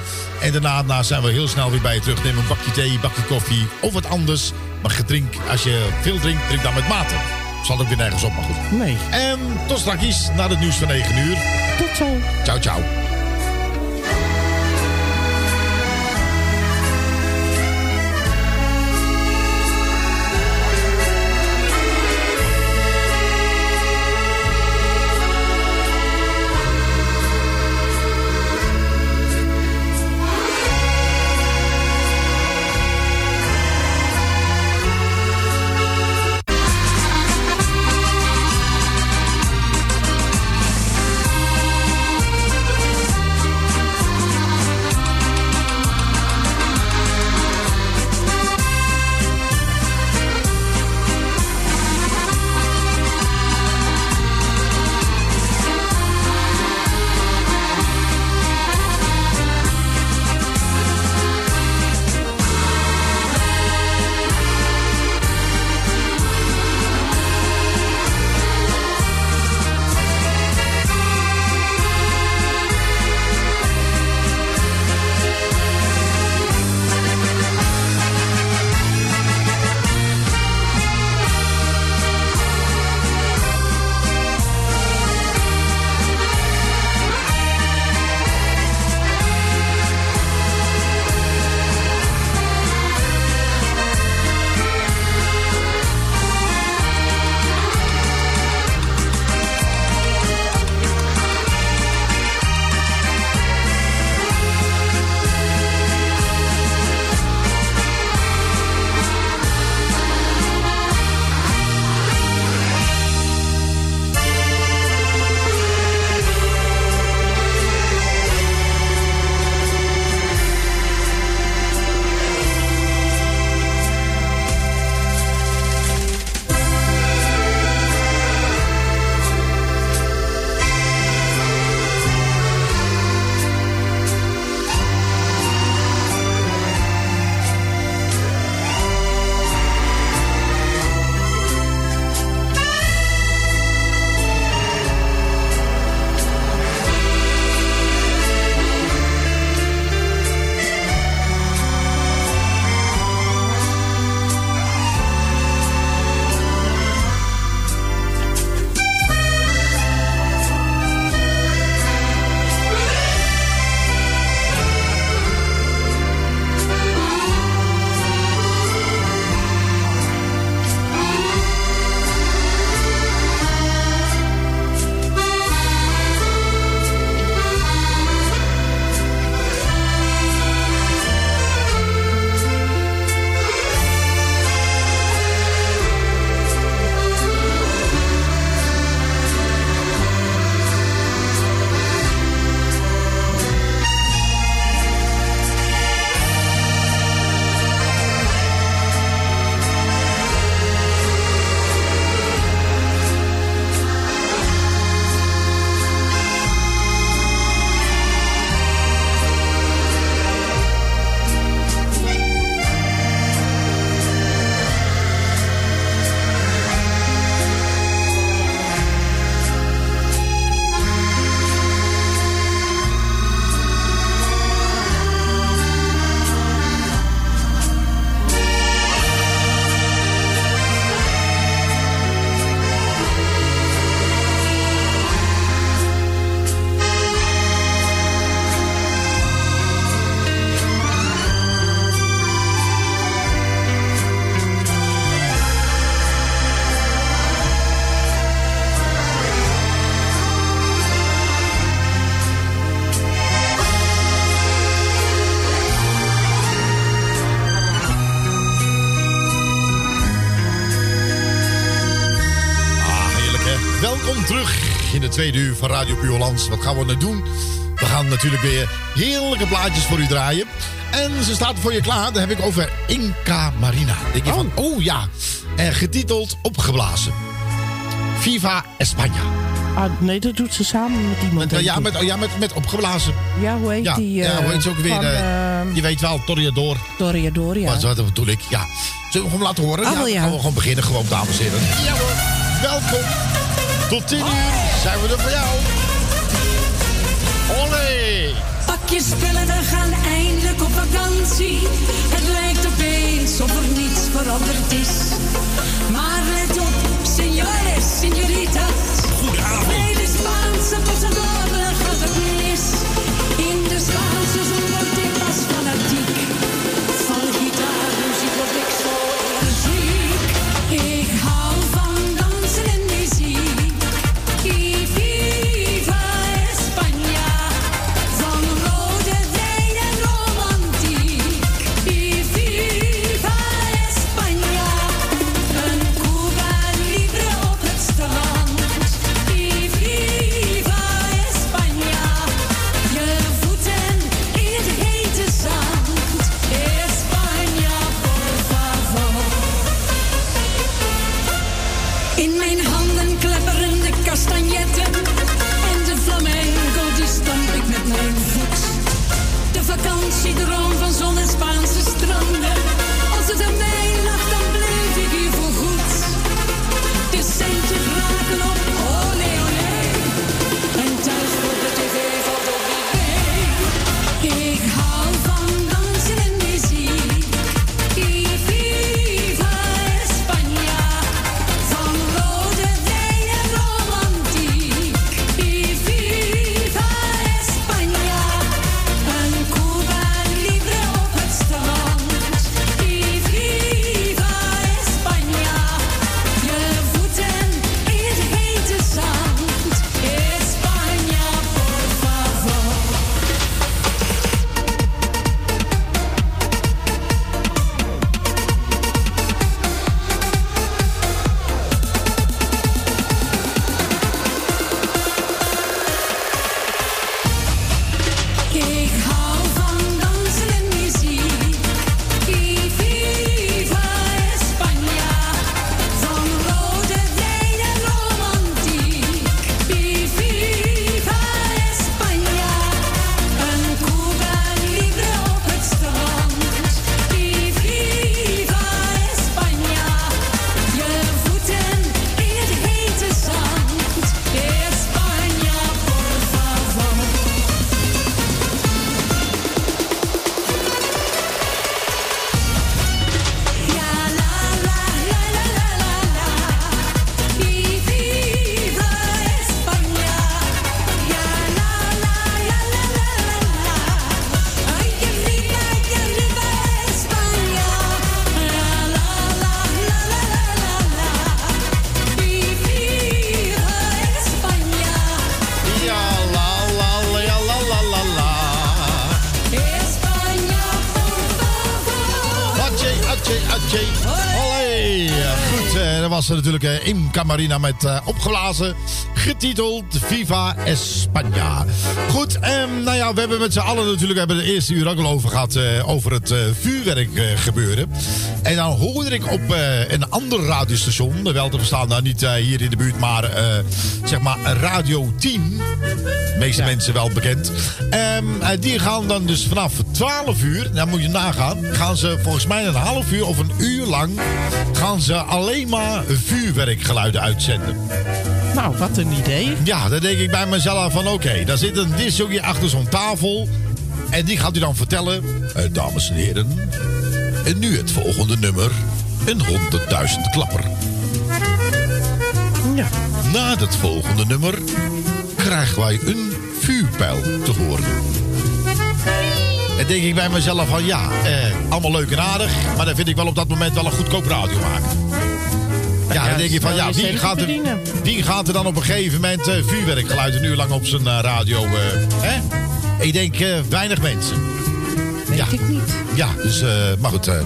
En daarna, zijn we heel snel weer bij je terug. Neem een bakje thee, bakje koffie of wat anders. Maar gedrink, als je veel drinkt, drink dan met mate. Zal ook weer nergens op, maar goed. Nee. En tot straks, na het nieuws van 9 uur. Tot zo. Ciao, ciao. Welkom terug in de tweede uur van Radio Puurlands. Wat gaan we nu doen? We gaan natuurlijk weer heerlijke plaatjes voor u draaien. En ze staat voor je klaar. Dan heb ik over Inca Marina. Dan denk je van, oh ja. En getiteld Opgeblazen. Viva España. Ah, nee, dat doet ze samen met iemand. Met, ja, met, oh, ja met, met Opgeblazen. ja, hoe heet Ja, die? ja, hoe heet ze ook eh, weer? van, eh, eh, je weet wel, Toreador. Toreador, ja. Wat, wat bedoel ik? Ja. Zullen we hem laten horen? Oh, wel, dan ja. gaan we gewoon beginnen, gewoon, dames en heren. Ja hoor, welkom. Tot 10 uur zijn we er voor jou. Olé! Pak je spullen, we gaan eindelijk op vakantie. Het lijkt opeens of er niets veranderd is. Maar let op, senores, senoritas. Goedenavond. Bij de Spaanse was er natuurlijk eh, Imca Marina met eh, opgeblazen. Getiteld Viva España. Goed, ehm, nou ja, we hebben met z'n allen natuurlijk hebben de eerste uur ook al over gehad. eh, over het vuurwerk gebeuren. En dan hoorde ik op eh, een ander radiostation. Wel te verstaan, nou niet eh, hier in de buurt, maar eh, zeg maar Radio 10. De meeste mensen wel bekend. Eh, die gaan dan dus vanaf 12 uur, dan moet je nagaan, gaan ze volgens mij een half uur of een uur lang gaan ze alleen maar vuurwerkgeluiden uitzenden. Nou, wat een idee. Ja, dan denk ik bij mezelf van oké, daar zit een disjockey achter zo'n tafel. En die gaat u dan vertellen, eh, dames en heren, en nu het volgende nummer, een 100.000 klapper. Ja. Na het volgende nummer krijgen wij een vuurpijl te horen. En denk ik bij mezelf van ja, eh, allemaal leuk en aardig, maar dan vind ik wel op dat moment wel een goedkoop radio maken. Ja, dan denk je van ja, wie gaat, er, wie gaat er dan op een gegeven moment eh, vuurwerkgeluid een uur lang op zijn eh, radio? eh, hè? Ik denk weinig mensen. Weet ja. ik niet. Ja, dus, eh, maar goed. eh,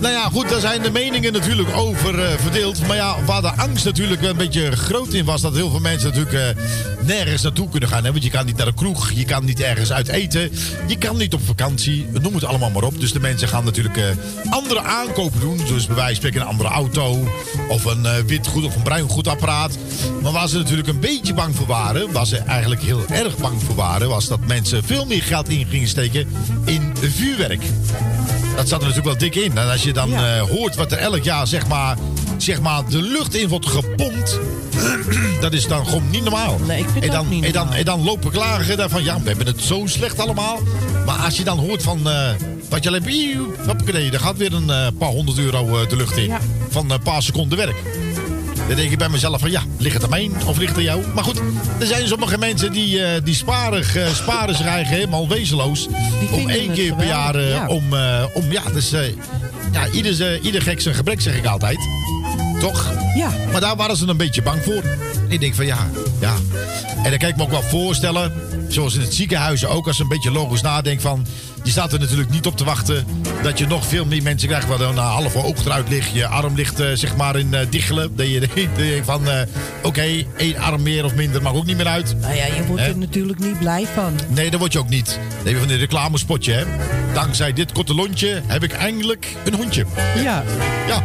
Nou ja, goed, daar zijn de meningen natuurlijk over eh, verdeeld. Maar ja, waar de angst natuurlijk een beetje groot in was... dat heel veel mensen natuurlijk eh, nergens naartoe kunnen gaan. Hè? Want je kan niet naar de kroeg, je kan niet ergens uit eten... je kan niet op vakantie, noem het allemaal maar op. Dus de mensen gaan natuurlijk eh, andere aankopen doen. Dus bij wijze van spreken een andere auto... of een wit goed of een bruin goedapparaat. Maar waar ze natuurlijk een beetje bang voor waren... waar ze eigenlijk heel erg bang voor waren... was dat mensen veel meer geld in gingen steken in vuurwerk. Dat zat er natuurlijk wel dik in. En als je dan eh, hoort wat er elk jaar zeg maar, zeg maar de lucht in wordt gepompt. dat is dan gewoon niet normaal. Nee, ik vind en dan, niet en, dan, en dan lopen klagen daarvan, ja, we hebben het zo slecht allemaal. Maar als je dan hoort van eh, wat je alleen... Er gaat weer een eh, paar honderd euro de lucht in. Ja. Van een paar seconden werk. Dan denk ik bij mezelf van ja, ligt het aan mij of ligt het aan jou? Maar goed, er zijn sommige mensen die, eh, die sparen, eh, sparen zich eigen helemaal wezenloos. Om één keer per jaar eh, ja. om, om ja, dus ja, ieder, ieder gek zijn gebrek zeg ik altijd. Toch? Ja. Maar daar waren ze een beetje bang voor. Ik denk van ja, ja. En dan kan ik me ook wel voorstellen, zoals in het ziekenhuis ook, als je een beetje logisch nadenkt van. Je staat er natuurlijk niet op te wachten dat je nog veel meer mensen krijgt waar dan een halve oog eruit ligt. Je arm ligt eh, zeg maar in eh, diggelen. Dat je denkt van eh, oké, één arm meer of minder mag ook niet meer uit. Nou ja, je wordt er natuurlijk niet blij van. Nee, daar word je ook niet. Je van dit reclamespotje, hè. Dankzij dit korte lontje heb ik eindelijk een hondje. Ja. Ja.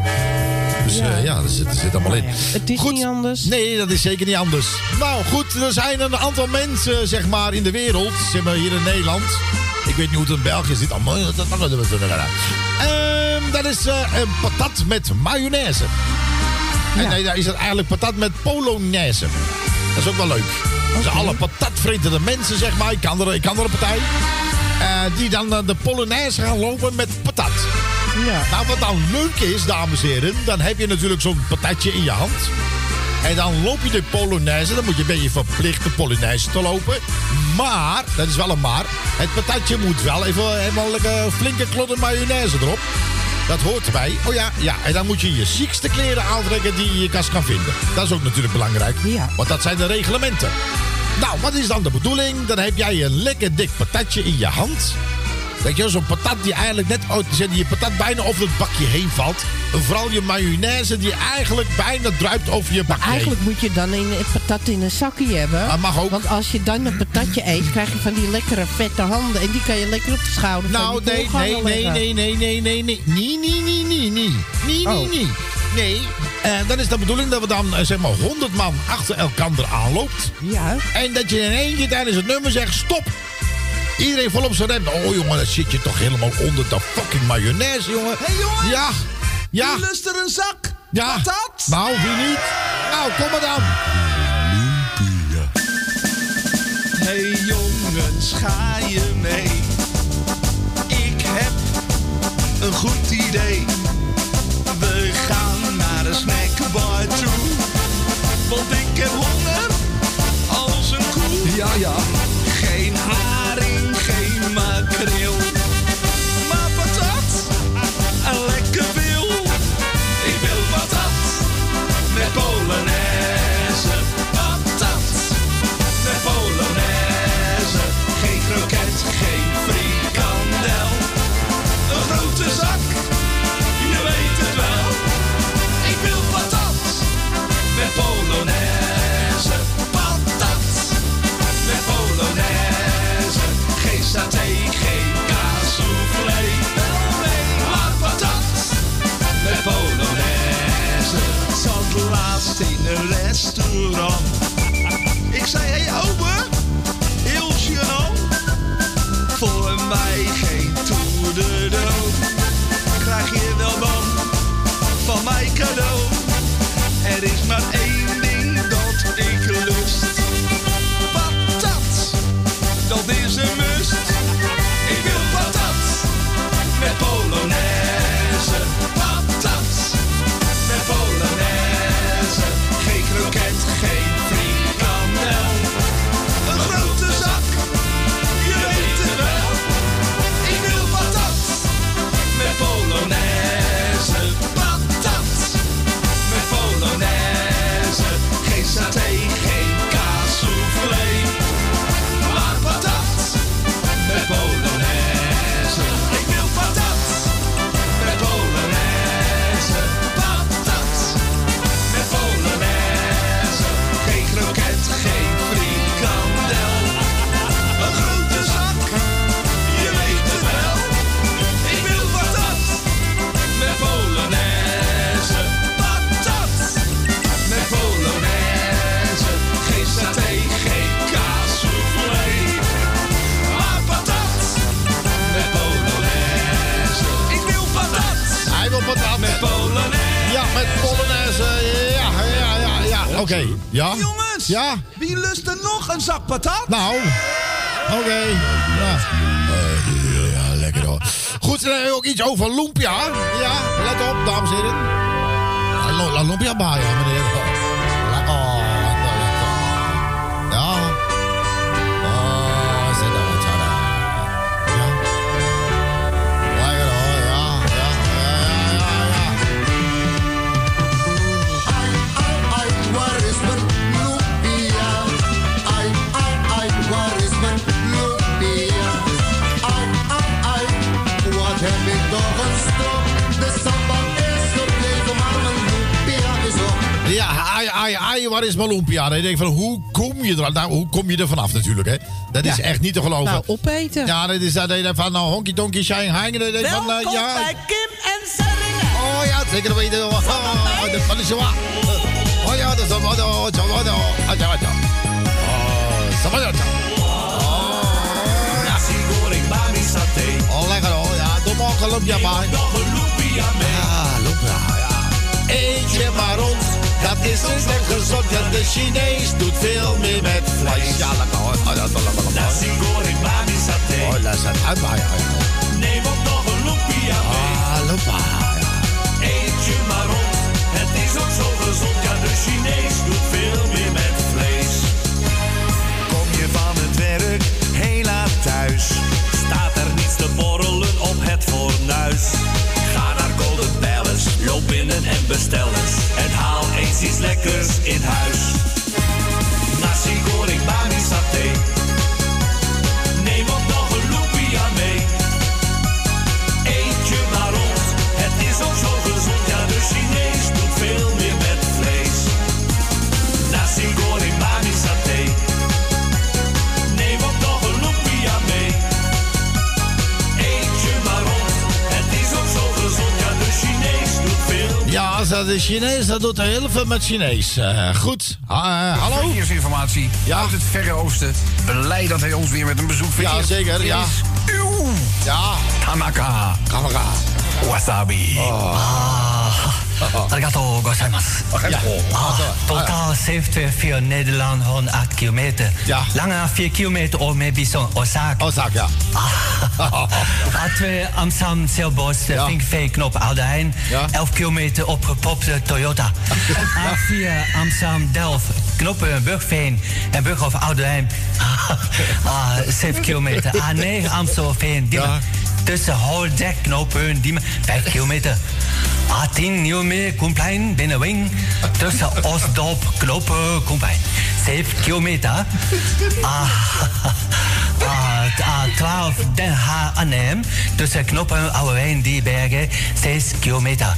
Dus Ja. dat, zit, dat zit allemaal in. Het is niet anders. Nee, dat is zeker niet anders. Nou goed, er zijn een aantal mensen zeg maar in de wereld, zeg maar hier in Nederland. Ik weet niet hoe het in België zit. allemaal. Ehm, dat is eh, een patat met mayonaise. En nee, daar is het eigenlijk patat met polonaise. Dat is ook wel leuk. Dus alle patatvretende mensen, zeg maar. Ik kan er, ik kan er een partij. eh, die dan eh, de polonaise gaan lopen met patat. Ja. Nou, wat dan leuk is, dames en heren, dan heb je natuurlijk zo'n patatje in je hand. En dan loop je de Polonaise, dan moet je een beetje verplicht de Polonaise te lopen. Maar, dat is wel een maar, het patatje moet wel even helemaal lekker flinke klodder mayonaise erop. Dat hoort erbij. Oh ja, ja. En dan moet je je ziekste kleren aantrekken die je in je kast kan vinden. Dat is ook natuurlijk belangrijk. Ja. Want dat zijn de reglementen. Nou, wat is dan de bedoeling? Dan heb jij een lekker dik patatje in je hand. Weet je, zo'n patat die eigenlijk net uit die je patat bijna over het bakje heen valt. En vooral je mayonaise die eigenlijk bijna druipt over je bakje Eigenlijk heen. moet je dan een patat in een zakje hebben. Dat mag ook. Want als je dan een patatje eet, krijg je van die lekkere vette handen. En die kan je lekker op de schouder van Nou, nee, nee, nee, nee, nee, nee, nee, nee. Nee, nee, nee, nee, nee. Nee, nee, Oh. nee. Nee, eh, dan is de bedoeling dat we dan eh, zeg maar 100 man achter elkaar aanloopt. Ja. En dat je in één keer tijdens het nummer zegt stop. Iedereen vol op zijn rem. Oh jongen, dan zit je toch helemaal onder de fucking mayonaise, jongen. Hé, jongen. Ja, ja. Wie lust er een zak? Ja. Patat? Nou, wie niet? Nou, kom maar dan. Hey jongens, ga je mee? Ik heb een goed idee. We gaan naar de snackbar toe. Want ik heb honger als een koe. Ja, ja. In een restaurant. Ik zei, hé hey, ober, heel gênant. Voor mij geen tour de dood. Krijg je wel dan van mij cadeau. Er is maar Oké, ja. Jongens, Ja. wie lust er nog een zak patat? Nou, oké. Ja. Eh, ja, lekker hoor. Goed, dan hebben we ook iets over lumpia. Ja, let op, dames en heren. Lumpia baia, meneer. Is mijn lumpia? Dan denk ik van, hoe kom je er, nou, hoe kom je er vanaf natuurlijk, hè? Dat is Ja. echt niet te geloven. Nou, opeten. Ja, dat is dat je van nou, honky tonky shine hang. Dat je van, eh, ja. Kim en Sarina. Oh ja, zeker weten. Oh, oh, de van de Shoah. Oh ja, dat is een wat. Oh, zo wat. Oh, ja, ja. Oh, wat. Nasi goreng bami saté. Oh, lekker hoor. Ja, doe maar ook een lumpia bij. Nog een lumpia mee. Ja, lumpia, ja. Eet je maar rond. Dat is dus echt gezond. Ja, de Chinees doet veel meer met vlees. Ja, lekker hoor. Oh, dat is wel lekker. Nasi goreng saté. Oh, dat is het. Neem ook nog een lumpia mee. Ah, lumpia. Eet je maar rond. Het is ook zo gezond. Ja, de Chinees doet veel meer met vlees. Kom je van het werk heel laat thuis? Staat er niets te borrelen op het fornuis? Ga naar Golden Palace, loop binnen en bestel iets lekkers in huis. Dat is Chinees, dat doet heel veel met Chinees. Eh, goed. Eh, hallo? Verkeersinformatie Ja. uit het Verre Oosten. Blij dat hij ons weer met een bezoek vereert. Ja, zeker, ja. Uw Ja, Tanaka. Wasabi. Arigato gozaimasu. Ja. Ah, totaal 74 Nederland 108 kilometer. Ja. Langer 4 kilometer om maybe zo'n Osaka. Osaka, ja. A2 Amsterdam Zeilbos, de Ja. Vinkveen-knop Oudeijn. Ja. 11 kilometer opgepopte Toyota. A4 Amsterdam Delft, knoppen Burgveen en Burghof Oudeijn. ah, 7 kilometer. A9 Amstelveen, Diemen. Ja. Tussen Holdek, knopen Diemen, 5 kilometer. A10 Nieuwmeer, Koenplein, Binnenwing. Tussen Osdorp, knopen Koenplein. 7 kilometer. Ah, A12 Den Haag Arnhem. Tussen Knoppen, Ouwewijn, Diebergen. 6 kilometer.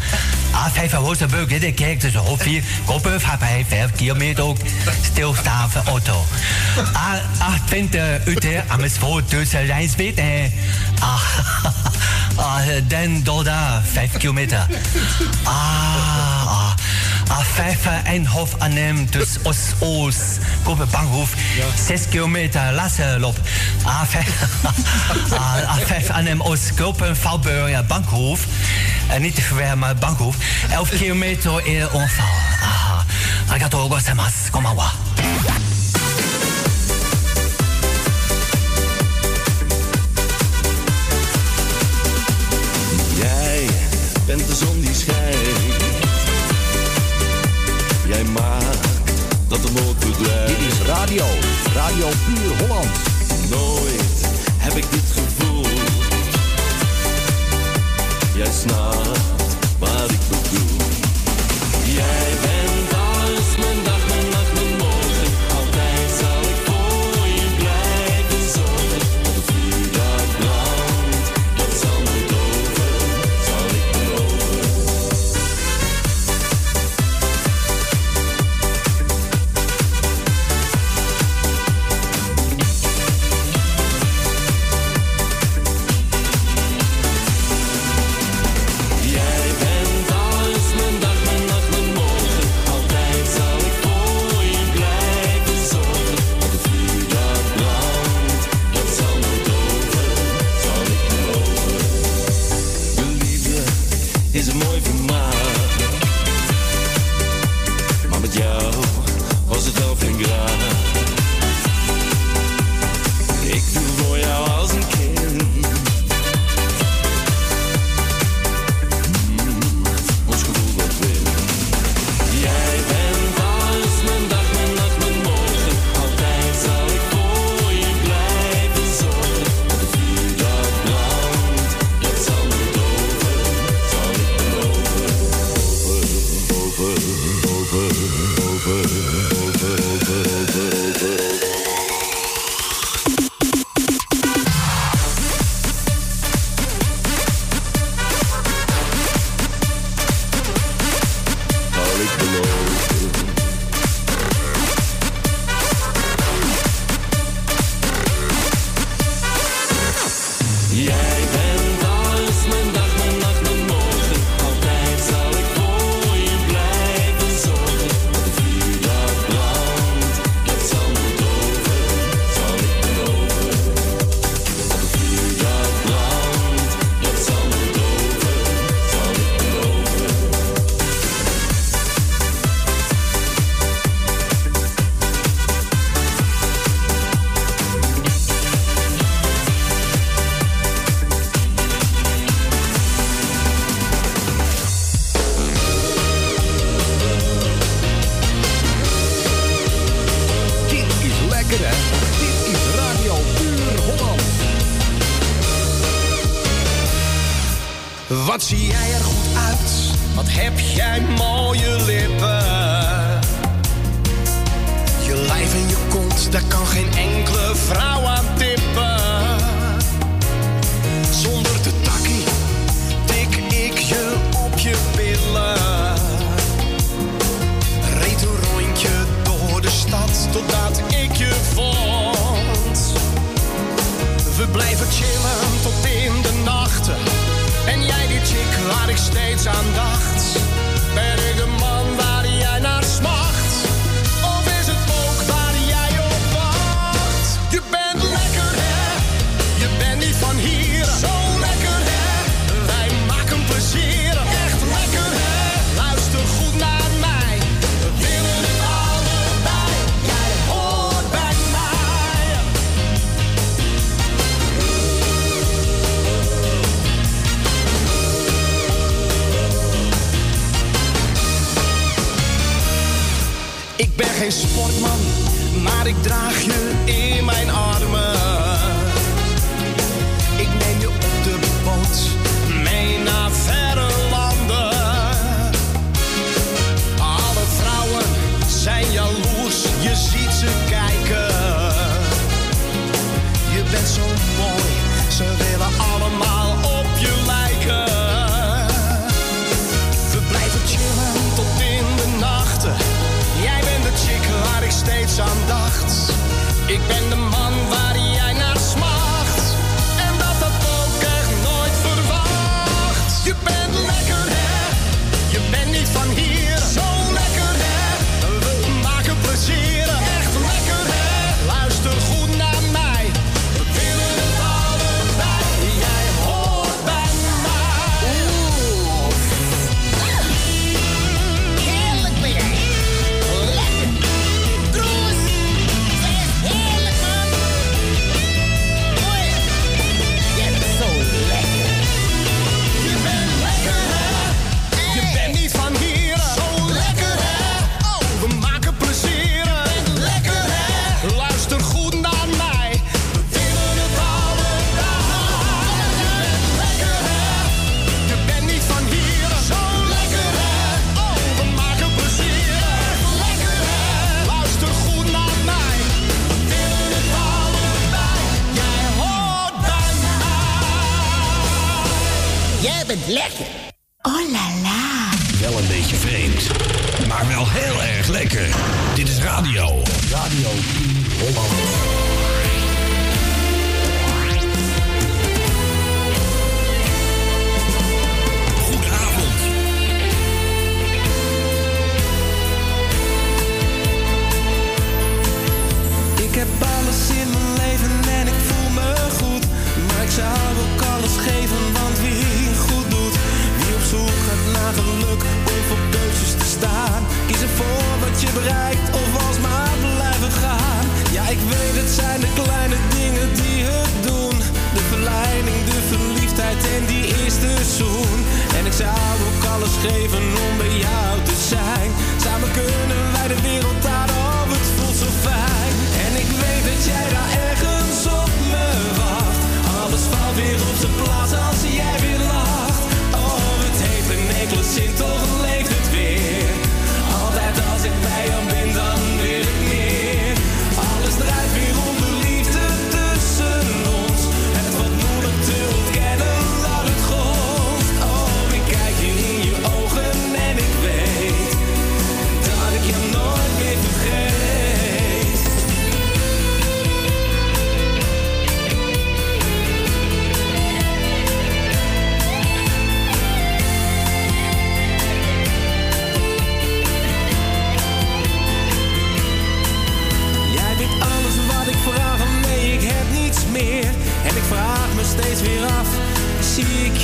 A5 Rozenburg, de kerk tussen Hof 4. Koppen, Vaarpij, 5 kilometer ook. Stilstaan voor auto. A28 Utrecht, Amersfoort tussen Rijnsweet en... Ah, Den Dolda, 5 kilometer. Ah, ah. A5 Eindhoven Arnhem tussen Os Oos, Kopen Bankhoef, 6 kilometer Lasselop. A5, Ah, A5 Arnhem Oost, Kopen Valburg, Bankhoef. En niet te verwerken, maar Bankhoef. 11 kilometer in onval. Ah, arigato gozaimasu, konbanwa. Radio, Radio Puur Holland. Nooit heb ik dit gevoel. Jij snapt sportman, maar ik draag je in.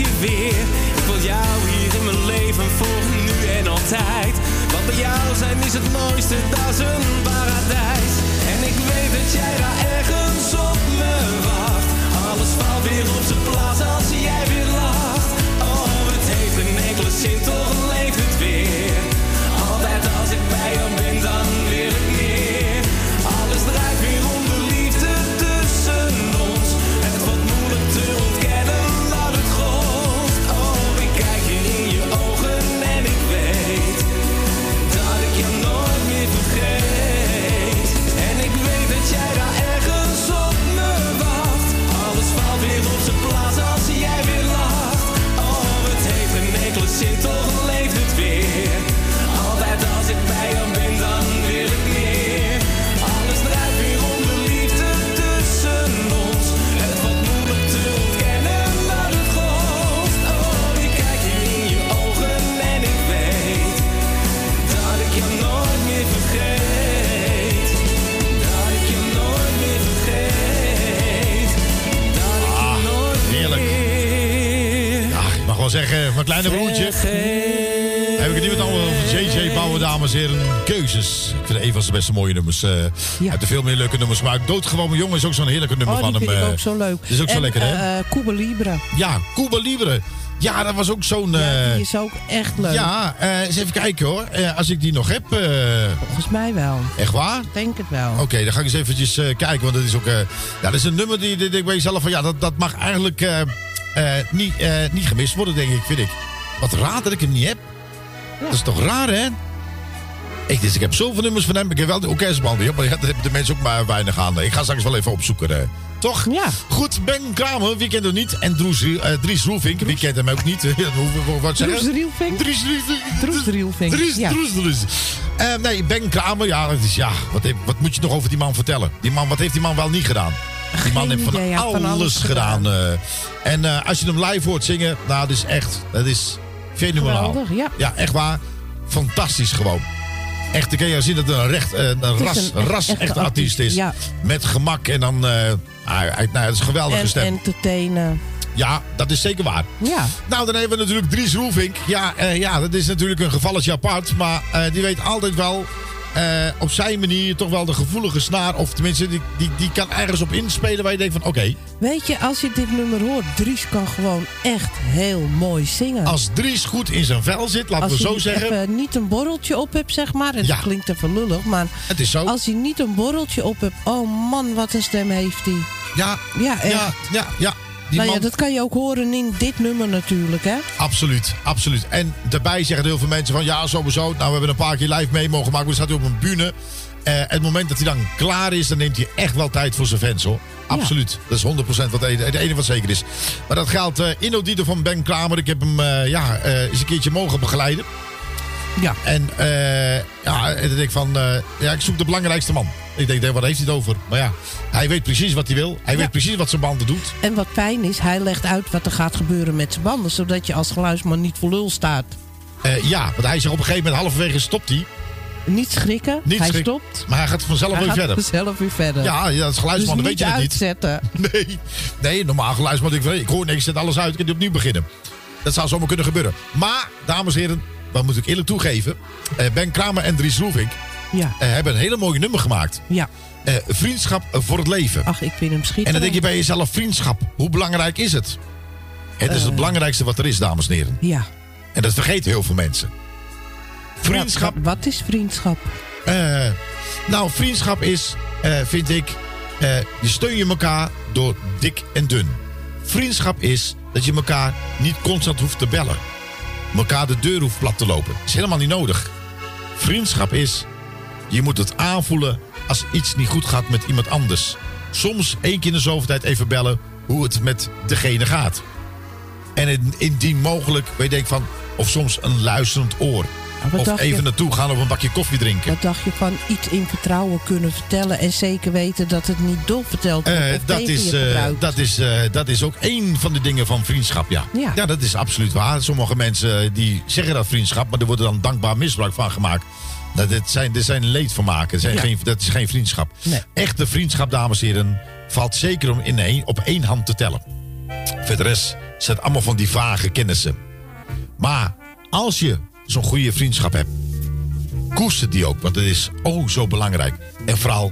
Ik wil jou hier in mijn leven voor nu en altijd. Want bij jou zijn is het mooiste, dat is een paradijs. En ik weet dat jij daar ergens op me wacht. Alles valt weer op zijn plaats als jij weer lacht. Oh, het heeft een enkele zin, toch leeft het weer. Zeggen, mijn kleine broertje. Heb ik het niet met allemaal over JJ Bouwen, dames en heren. Keuzes. Ik vind een van zijn beste mooie nummers. eh Uit de veel meer leuke nummers. Maar Doodgewoon mijn jongen is ook zo'n heerlijke nummer Oh, van hem. ik eh. ook zo leuk. Dat is ook zo lekker, hè? Cuba Libre. ja, Cuba Libre. Ja, dat was ook zo'n... eh, Die is ook echt leuk. ja, eens even kijken hoor. Als ik die nog heb. Volgens mij wel. echt waar? Ik denk het wel. Oké, dan ga ik eens eventjes kijken. Want dat is ook. ja, dat is een nummer die, die, die ik bij jezelf van. Ja, dat, dat mag eigenlijk niet, eh, niet gemist worden, denk ik, vind ik. Wat raar dat ik hem niet heb. Dat is toch raar, hè? Ik, dus ik heb zoveel nummers van hem. Ik heb wel de orkestband weer. Maar daar hebben de mensen ook maar weinig aan. Ik ga straks wel even opzoeken. eh. Toch? Ja. Goed, Ben Kramer, wie kent hem niet? En Dries, eh, Dries Roelvink, wie kent hem ook niet? Hoe- Wat zeg je? Droes Rielvink. Dries. Droes Rielvink. Dries, Ja. Dries. Eh, nee, Ben Kramer, ja, dat is, ja wat, wat moet je nog over die man vertellen? Die man, wat heeft die man wel niet gedaan? Die man heeft van, idee, alles, van alles gedaan. eh. en eh, als je hem live hoort zingen, nou, dat is echt, dat is fenomenaal. Geweldig, ja. Ja, echt waar. Fantastisch gewoon. Echt, dan kun je zien dat het een, recht, eh, een ras, een echt- ras echt artiest is. ja. Met gemak en dan, hij- nou, het is een geweldige En stem. entertainen. Ja, dat is zeker waar. Ja. Nou, dan hebben we natuurlijk Dries Roelvink. Ja, ja, dat is natuurlijk een gevalletje apart. Maar die weet altijd wel eh, op zijn manier toch wel de gevoelige snaar. Of tenminste, die, die, die kan ergens op inspelen waar je denkt van oké. Weet je, als je dit nummer hoort, Dries kan gewoon echt heel mooi zingen. als Dries goed in zijn vel zit, laten als we zo je zeggen. even niet een borreltje op hebt, zeg maar. En Ja. dat klinkt even lullig, maar Het is zo. als hij niet een borreltje op hebt... Oh man, wat een stem heeft hij. Ja, Ja, echt. ja, ja, ja. Nou man, ja, dat kan je ook horen in dit nummer natuurlijk, hè? Absoluut, absoluut. En daarbij zeggen heel veel mensen van ja, sowieso. Nou, we hebben een paar keer live mee mogen maken. We staat op een bühne. Eh, het moment dat hij dan klaar is, dan neemt hij echt wel tijd voor zijn fans hoor. Absoluut. Dat is 100% wat het enige wat zeker is. Maar dat geldt eh Inodieter van Ben Kramer. Ik heb hem eh, ja, eens een keertje mogen begeleiden. Ja. En eh, ja, en dan denk ik van, eh, ja, ik zoek de belangrijkste man. Ik denk, wat heeft hij het over? Maar ja, hij weet precies wat hij wil. Hij weet precies wat zijn banden doet. En wat fijn is, hij legt uit wat er gaat gebeuren met zijn banden... zodat je als geluidsman niet voor lul staat. Eh, ja, want hij zegt op een gegeven moment halverwege stopt hij. Niet schrikken, Niet hij schrikken. stopt. Maar hij gaat vanzelf hij weer gaat verder. vanzelf weer verder. Ja, ja, als geluidsman dus weet je niet. uitzetten. Nee, nee, normaal geluidsman ik ik hoor niks, zet alles uit, ik kan opnieuw beginnen. Dat zou zomaar kunnen gebeuren. Maar, dames en heren, wat moet ik eerlijk toegeven. eh, ben Kramer en Dries Roelvink Ja. eh, hebben een hele mooie nummer gemaakt. Ja. Eh, vriendschap voor het leven. Ach, ik vind hem en dan denk je bij jezelf, vriendschap, hoe belangrijk is het? Het is het belangrijkste wat er is, dames en heren. Ja. En dat vergeten heel veel mensen. Vriendschap. Wat is vriendschap? Nou, vriendschap is, vind ik, je steun je elkaar door dik en dun. Vriendschap is dat je elkaar niet constant hoeft te bellen. Elkaar de deur hoeft plat te lopen. is helemaal niet nodig. Vriendschap is, je moet het aanvoelen als iets niet goed gaat met iemand anders. Soms één keer in de zoveel tijd even bellen hoe het met degene gaat. En in- indien mogelijk, weet ik van, of soms een luisterend oor. Of even je? naartoe gaan of een bakje koffie drinken. Wat dacht je van iets in vertrouwen kunnen vertellen... en zeker weten dat het niet doorverteld wordt Eh, of dat, is, je eh, dat, is, eh, dat is ook één van de dingen van vriendschap, ja. Ja. dat is absoluut waar. Sommige mensen eh, die zeggen dat vriendschap, maar er wordt dan dankbaar misbruik van gemaakt. Dat dit zijn, dit zijn leedvermaken. Dat, zijn Ja. geen, dat is geen vriendschap. Echte vriendschap, dames en heren, valt zeker om in één, op één hand te tellen. Verder rest zijn het allemaal van die vage kennissen. Maar als je zo'n goede vriendschap hebt, koester die ook, want het is oh zo belangrijk. En vooral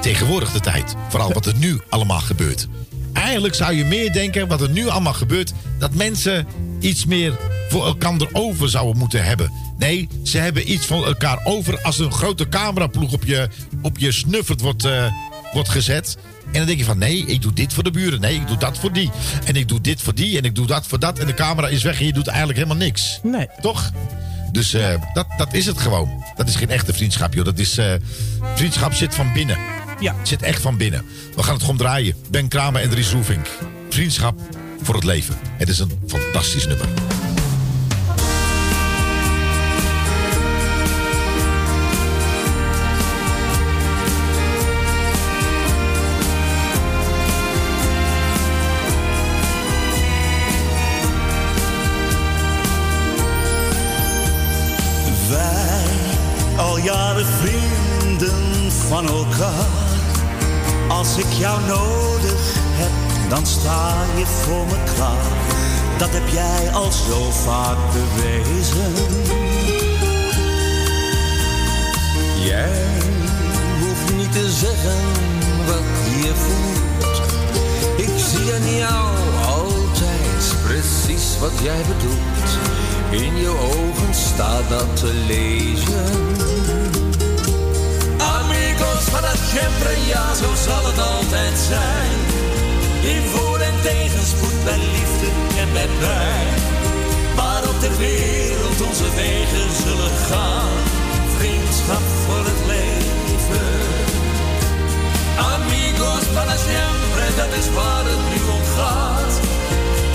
tegenwoordig de tijd. Vooral wat er nu allemaal gebeurt. Eigenlijk zou je meer denken wat er nu allemaal gebeurt. Dat mensen iets meer voor elkaar over zouden moeten hebben. Nee, ze hebben iets van elkaar over als een grote cameraploeg op je, op je snuffert wordt, eh, wordt gezet. En dan denk je van nee, ik doe dit voor de buren. Nee, ik doe dat voor die. En ik doe dit voor die. En ik doe dat voor dat. En de camera is weg en je doet eigenlijk helemaal niks. Nee. Toch? Dus eh, dat, dat is het gewoon. Dat is geen echte vriendschap, joh. Dat is, eh, vriendschap zit van binnen. Ja. Zit echt van binnen. We gaan het gewoon draaien. Ben Kramer en Dries Roefink. Vriendschap voor het leven. Het is een fantastisch nummer. Als ik jou nodig heb, dan sta je voor me klaar. dat heb jij al zo vaak bewezen. Jij hoeft niet te zeggen wat je voelt. Ik zie aan jou altijd precies wat jij bedoelt. In je ogen staat dat te lezen. Para siempre, ja, zo zal het altijd zijn. In voor- en tegenspoed, bij liefde en bij pijn. Waarop ter wereld onze wegen zullen gaan. Vriendschap voor het leven. Amigos para siempre, dat is waar het nu om gaat.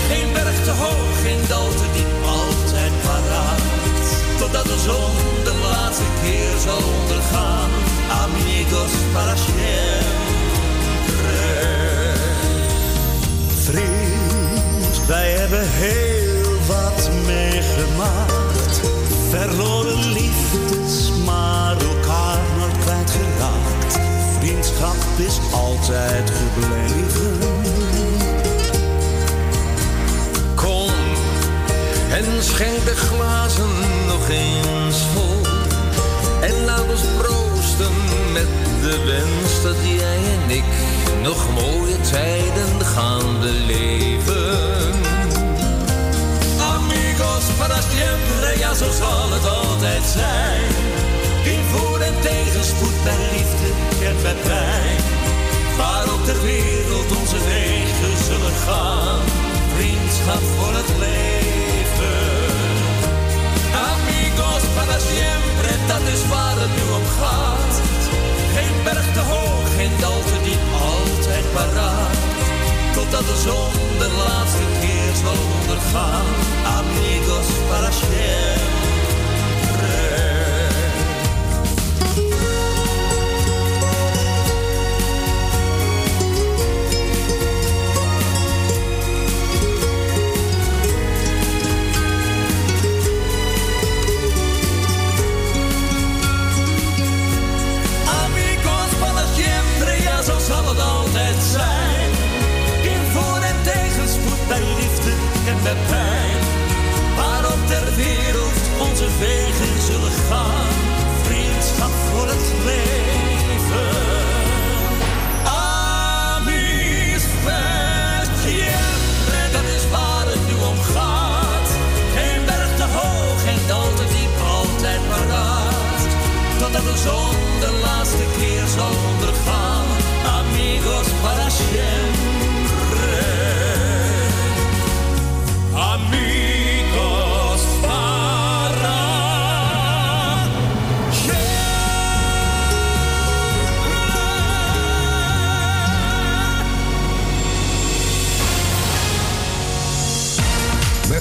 Geen berg te hoog, geen dal te diep, altijd paraat. Totdat de zon de laatste keer zal ondergaan. Amigos para siempre. Vriend, wij hebben heel wat meegemaakt. Verloren liefdes, maar elkaar nooit kwijtgeraakt. Vriendschap is altijd gebleven. Kom en schenk de glazen nog eens dat jij en ik nog mooie tijden gaan beleven. Amigos para siempre, ja zo zal het altijd zijn. In voor- en tegenspoed, bij liefde en bij pijn. Waarop ter wereld onze wegen zullen gaan. Vriendschap voor het leven. Amigos para siempre, dat is waar het nu om gaat. Geen berg te hoog, geen dal te diep, altijd paraat. Totdat de zon de laatste keer zal ondergaan. Amigos para siempre. Onze wegen zullen gaan. Vriendschap voor het leven. Amis siempre, dat is waar het nu om gaat. Geen berg te hoog, geen dal diep, altijd paraat. Totdat de zon de laatste keer zal ondergaan. Amigos para siempre.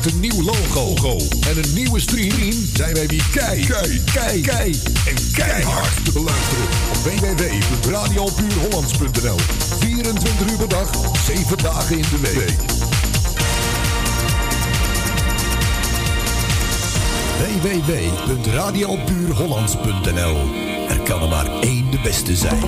Een nieuw logo. En een nieuwe stream. Zijn wij weer kei, kei, kei, kei en keihard te beluisteren. Op www.radiopuurhollands.nl 24 uur per dag, 7 dagen in de week. www.radiopuurhollands.nl Er kan er maar één de beste zijn.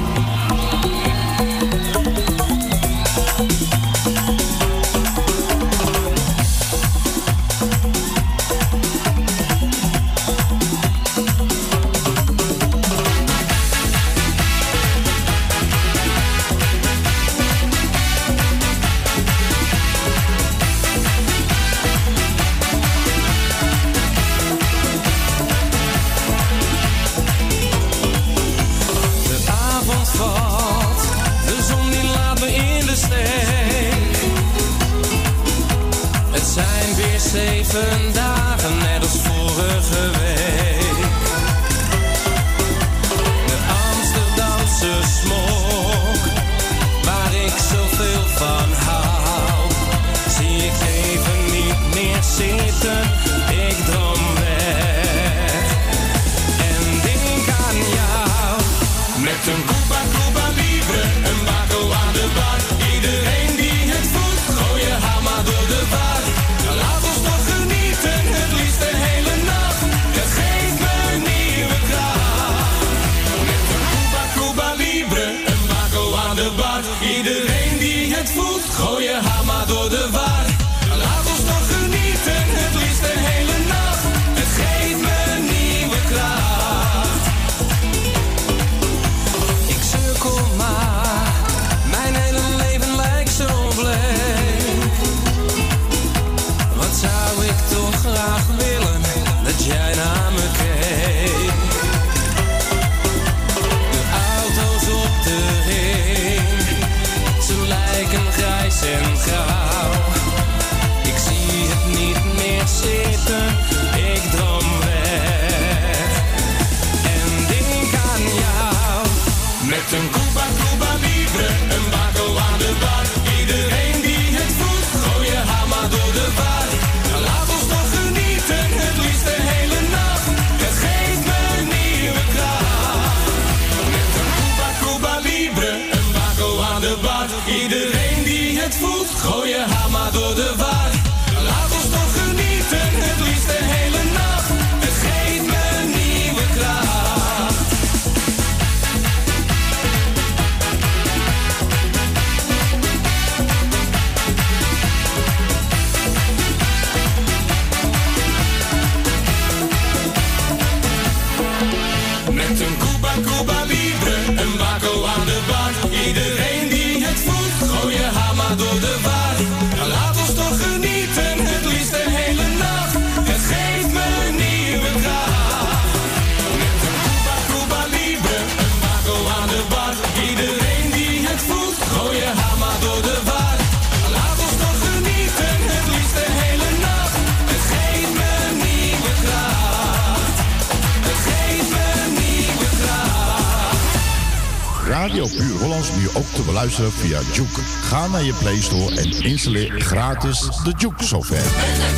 Een Cuba Cuba Libre, een bako aan de bar. nu ook te beluisteren via Juke. Ga naar je Play Store en installeer gratis de Juke software.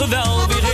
morgen wel weer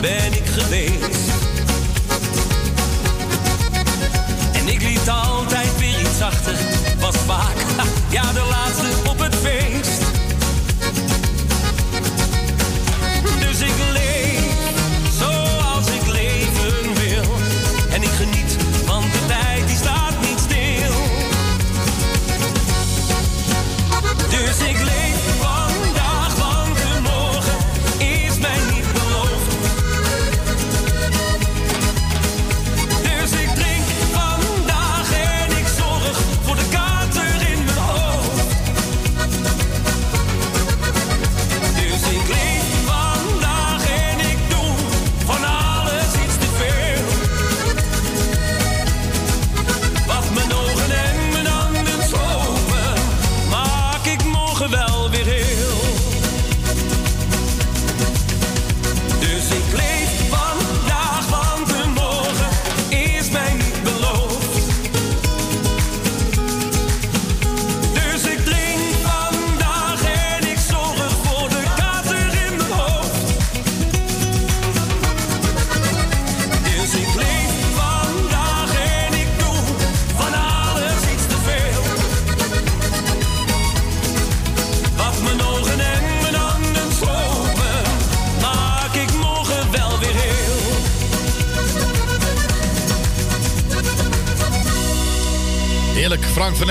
ben ik geweest. En ik liet altijd weer iets achter, was vaak, ja de laatste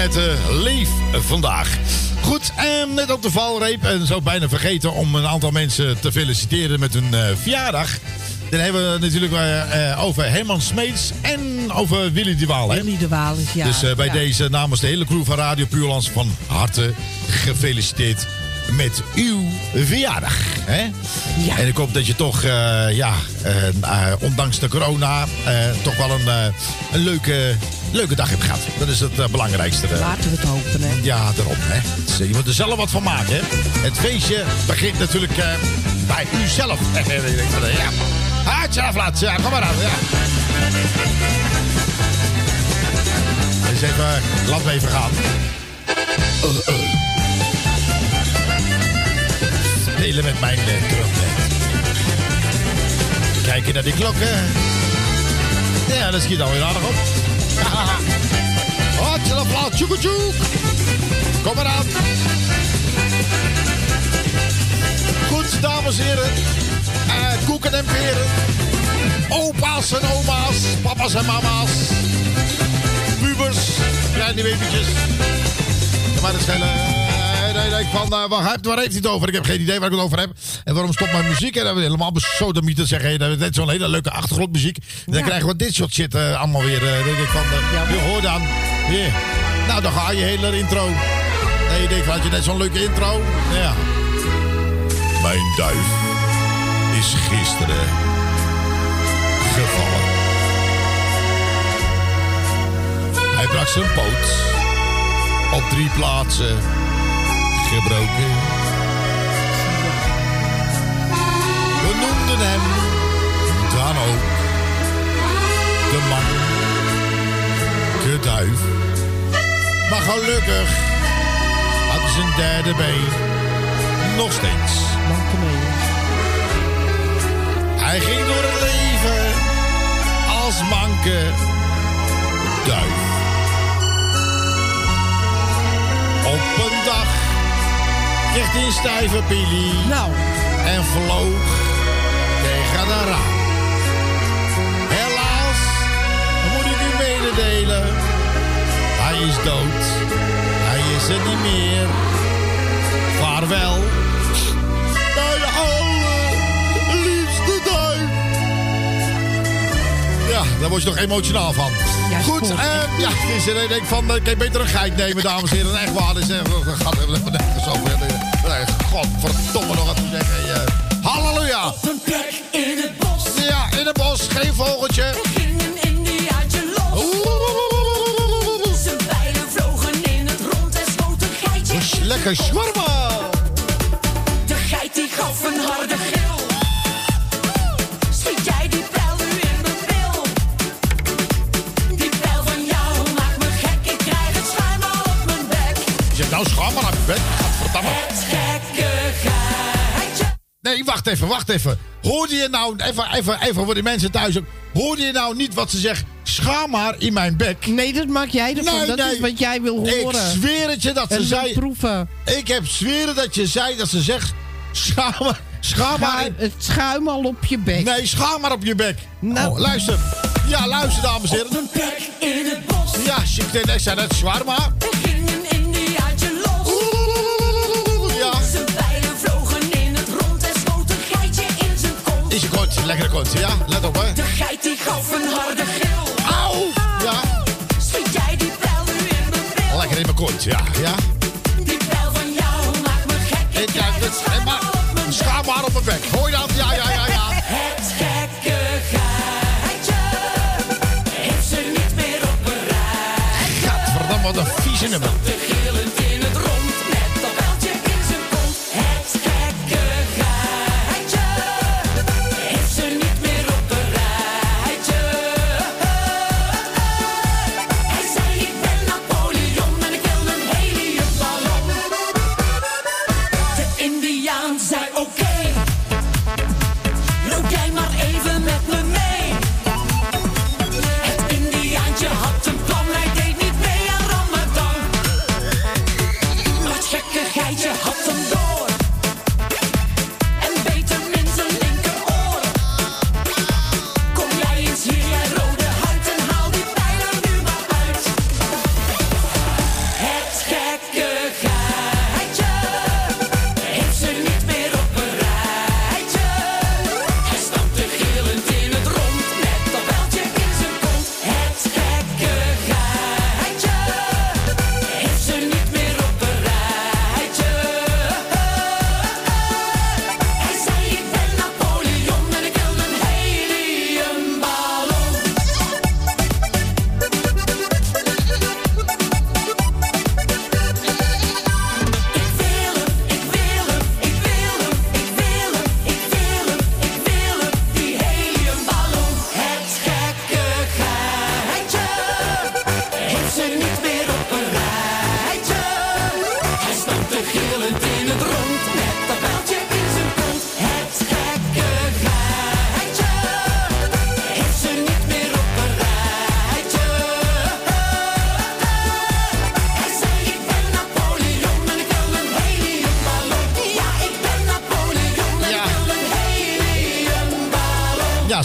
Van Netten, leef vandaag. Goed, en net op de valreep. En zo bijna vergeten om een aantal mensen te feliciteren met hun eh, verjaardag. Dan hebben we het natuurlijk eh, eh, over Herman Smeets en over Willy de Waal. Willy de Waal is ja. dus eh, bij ja. deze namens de hele crew van Radio Puurlands van harte gefeliciteerd met uw verjaardag. Hè? En ik hoop dat je toch, eh, ja, eh, eh, ondanks de corona, eh, toch wel een, eh, een leuke, leuke dag hebt gehad. Dat is het eh, belangrijkste. eh. Laten we het hopen, hè. Ja, daarom. Hè. Je moet er zelf wat van maken. Hè. Het feestje begint natuurlijk eh, bij u zelf. ja. Haat zelf laat. Ja, kom maar aan. Ja. Eens even, laat me even gaan. Uh, uh. Spelen met mijn uh, trompet. Kijken naar die klokken. Ja, dat schiet alweer aardig op. Haat zelf laat. Tjoeke tjoek. Kom maar aan. Goed, dames en heren. Eh, koeken en peren. Opa's en oma's. Papa's en mama's. Pubers. Kleine babytjes. Maar dat schelen. Nee, nee, nee. Van, eh, waar, waar heeft hij het over? Ik heb geen idee waar ik het over heb. En waarom stopt mijn muziek? En dan hebben we helemaal besodemieten zeggen. Dat is net zo'n hele leuke achtergrondmuziek. En dan krijgen we dit soort shit eh, allemaal weer. eh, denk ik van, eh, je hoort dan. Hier. Nou, dan ga je hele intro. Nee, je denkt, had je net zo'n leuke intro? Ja. Mijn duif is gisteren gevallen. Hij brak zijn poot op drie plaatsen gebroken. Noemden hem dan ook de man, de duif. Maar gelukkig had zijn derde been nog steeds. Hij ging door het leven als manke duif. Op een dag kreeg hij een stijve pilie. Nou. En vloog een raam. Helaas, moet ik u mededelen. Hij is dood. Hij is er niet meer. Vaarwel. Mijn allerliefste duif. Ja, daar word je toch emotionaal van. Goed, sport, en ja, het is er denk van, ik kan beter een geit nemen, dames en heren. Echt waar, is gaat even zo ver. Nee, Godverdomme nog wat te zeggen. Halleluja. Op een plek in het bos. Ja, in het bos, geen vogeltje. Ging een indiaatje los. Zijn bijlen vlogen in het rond en schoot een geitje. Dus lekker shawarma. De geit die gaf een harde gil. Wacht even, wacht even. Hoorde je nou, even, even, even voor die mensen thuis ook. Hoorde je nou niet wat ze zegt? Schaam maar in mijn bek. Nee, dat maak jij ervan. Nee, dat nee. is wat jij wil horen. Ik zweer het je dat ze zei... proeven. Ik heb zweren dat je zei dat ze zegt... Schaam maar, schaam maar... Schuim- het schuim al op je bek. Nee, schaam maar op je bek. Nou. Oh, luister. Ja, luister, dames en heren. Op een plek in het bos. Ja, shit, ik zei net zwaar, maar... Is je kont, lekkere kont, ja? Let op, hè. De geit die gaf een harde gil. Auw! Ja, Schiet jij die pijl nu in mijn bil? lekker in mijn kont, ja. Ja, Die pijl van jou maakt me gek. Ik krijg het al op mijn schaam maar op mijn bek. Hoor je dat? Ja, ja, ja, ja. Het gekke geitje heeft ze niet meer op rij. Gadverdamme, wat een vieze nummer.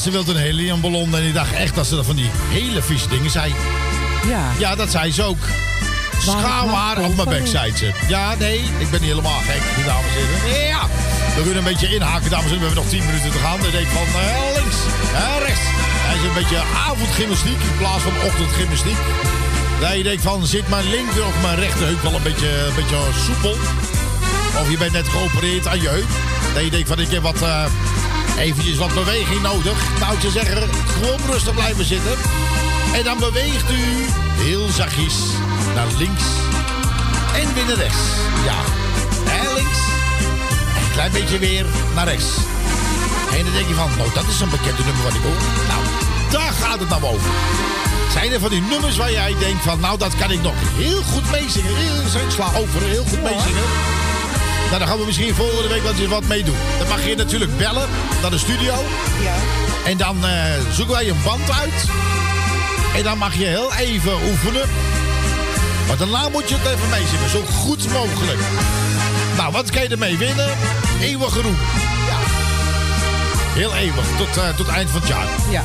Ze wilde een heliumballon en ik dacht echt dat ze dat van die hele vieze dingen zei. Ja. Ja, dat zei ze ook. Schaam haar op mijn bek, zei ze. Ja, nee, ik ben niet helemaal gek, die dames en heren. Ja, we kunnen een beetje inhaken, dames en heren. We hebben nog 10 minuten te gaan. Dan denk ik van eh, links, eh, rechts. Hij is een beetje avondgymnastiek in plaats van ochtendgymnastiek. Dat je denkt van, zit mijn linker of mijn rechterheup wel een beetje, een beetje soepel? Of je bent net geopereerd aan je heup. Dat je denkt van, ik heb wat, eh, eventjes wat beweging nodig. Nou, ik zou zeggen, gewoon rustig blijven zitten. En dan beweegt u heel zachtjes naar links en weer naar rechts. Ja, en links. En een klein beetje weer naar rechts. En dan denk je van, nou, dat is een bekende nummer wat ik hoor. Nou, daar gaat het nou over. Zijn er van die nummers waar jij denkt van, nou, dat kan ik nog heel goed meezingen. Heel, sla over, heel goed meezingen. Nou, dan gaan we misschien volgende week wel eens wat meedoen. Dan mag je natuurlijk bellen naar de studio. Ja. En dan eh, zoeken wij een band uit. En dan mag je heel even oefenen. Maar daarna moet je het even meezingen, zo goed mogelijk. Nou, wat kan je ermee winnen? Eeuwige roem. Ja. Heel eeuwig, tot, eh, tot eind van het jaar. Ja.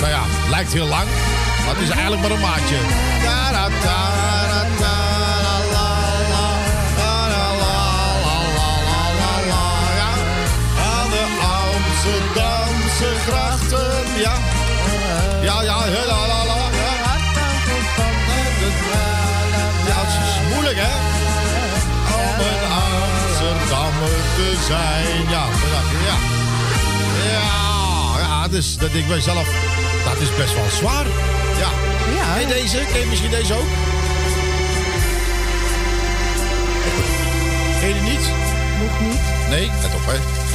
Nou ja, lijkt heel lang, maar het is eigenlijk maar een maandje. Ja. Amsterdamse grachten, ja. Ja, ja, ja, la, la, la, ja. Ja, het is moeilijk, hè? Om een Amsterdammer te zijn. Ja, ja, ja. Ja, ja dus dat denk ik bij zelf, dat is best wel zwaar. Ja. Ja. En deze, ken je misschien deze ook? Ken je die niet? Nog niet. Nee, let op, hè.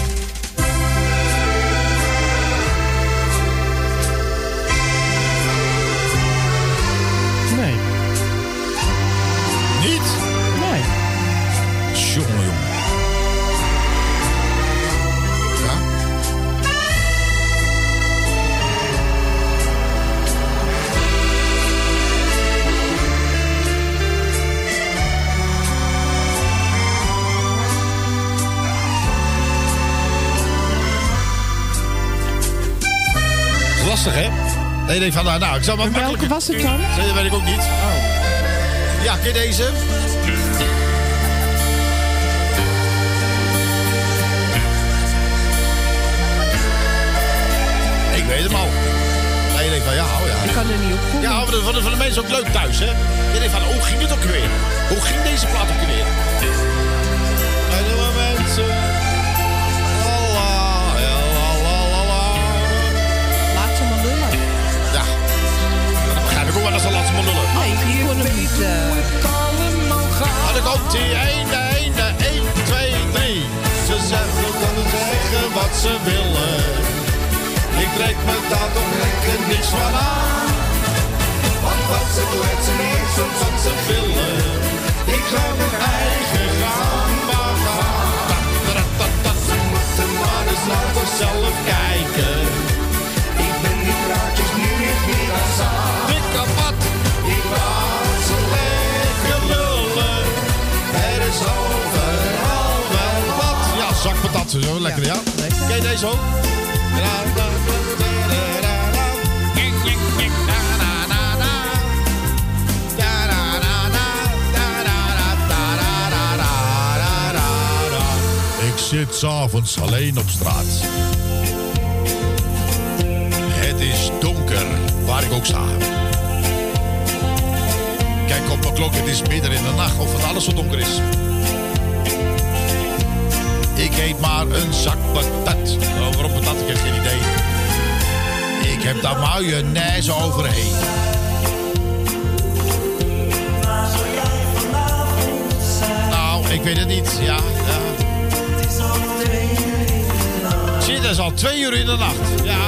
Lastig, hè? Nee, nee, van, nou, nou, ik zal wat En welke was het dan? Dat weet ik ook niet. Ja, ken deze? Ik weet hem al. Nee, je denkt van, ja, oh ja. Ik kan er niet op komen. Ja, voor de, voor de mensen ook leuk thuis, hè? Je denkt van, hoe ging het ook weer? Hoe ging deze plaat ook weer? Ik kon hem niet. Maar dan komt die ene, ene, 1, 2, 3. Ze zeggen, kunnen zeggen wat ze willen. Ik trek me daar toch lekker niks van aan. Want wat ze kletsen is soms wat ze willen. Ik ga mijn eigen gang maar gaan. Ze moeten maar eens naar zichzelf kijken. Ik ben die praatjes nu niet meer aan. wel. Ja, zakpatat, zo lekker, ja. kijk Lekker. Ken je deze ook? Ik zit s'avonds alleen op straat. Het is donker waar ik ook sta. Kijk op mijn klok, het is midden in de nacht of het alles zo donker is. Ik eet maar een zak patat. Oh, waarom patat? Ik heb geen idee. Ik heb daar mayonaise overheen. Nou, ik weet het niet. Ja, ja. Zie, dat is al twee uur in de nacht. Ja.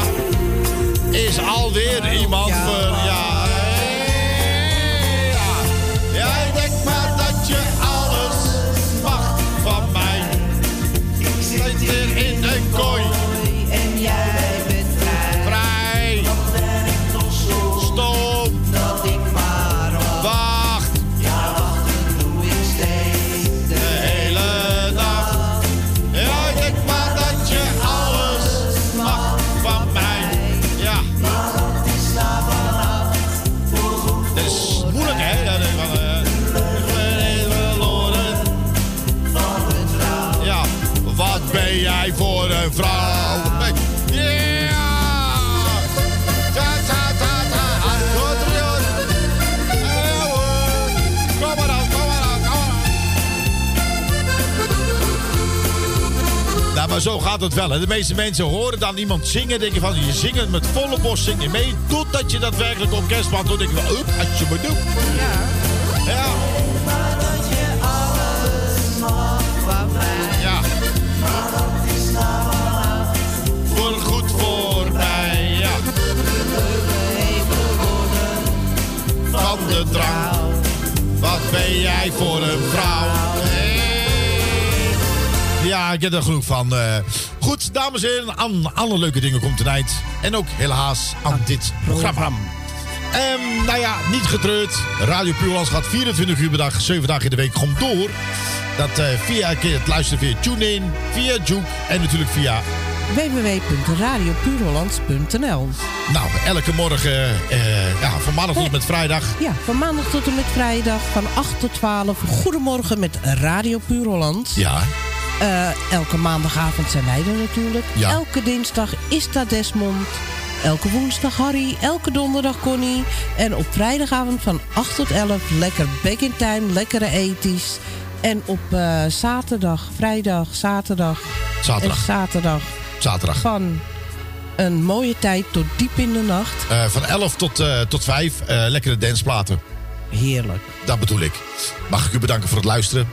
Is alweer iemand voor... Ja, ja. Zo gaat het wel. hè. De meeste mensen horen dan iemand zingen. Denken van, je zingt met volle borst, zing je mee. Totdat je daadwerkelijk op kerstband doet. denk je van, up, als je me doet. Ja. Ja. Ja. Voorgoed voorbij, ja. Van de drang. Wat ben jij voor een vrouw? Ja, ik heb er genoeg van. eh. goed, dames en heren, aan alle leuke dingen komt eind. En ook helaas aan dit programma. Ehm, nou ja, niet getreurd. Radio Puurlands gaat 24 uur per dag, 7 dagen in de week gewoon door. Dat eh, via het luisteren via TuneIn, via Juke en natuurlijk via... www.radiopuurhollands.nl Nou, elke morgen, eh, ja, van maandag tot en met vrijdag. Ja, van maandag tot en met vrijdag van 8 tot 12. Goedemorgen met Radio Puur Holland. Ja. Eh, elke maandagavond zijn wij er natuurlijk. Ja. Elke dinsdag is dat Desmond. Elke woensdag Harry. Elke donderdag Connie. En op vrijdagavond van 8 tot 11 lekker back in time. Lekkere ethisch. En op eh, zaterdag, vrijdag, zaterdag. Zaterdag. Zaterdag. Zaterdag. Van een mooie tijd tot diep in de nacht. Eh, van 11 tot, tot 5, eh, lekkere dansplaten. Heerlijk. Dat bedoel ik. Mag ik u bedanken voor het luisteren.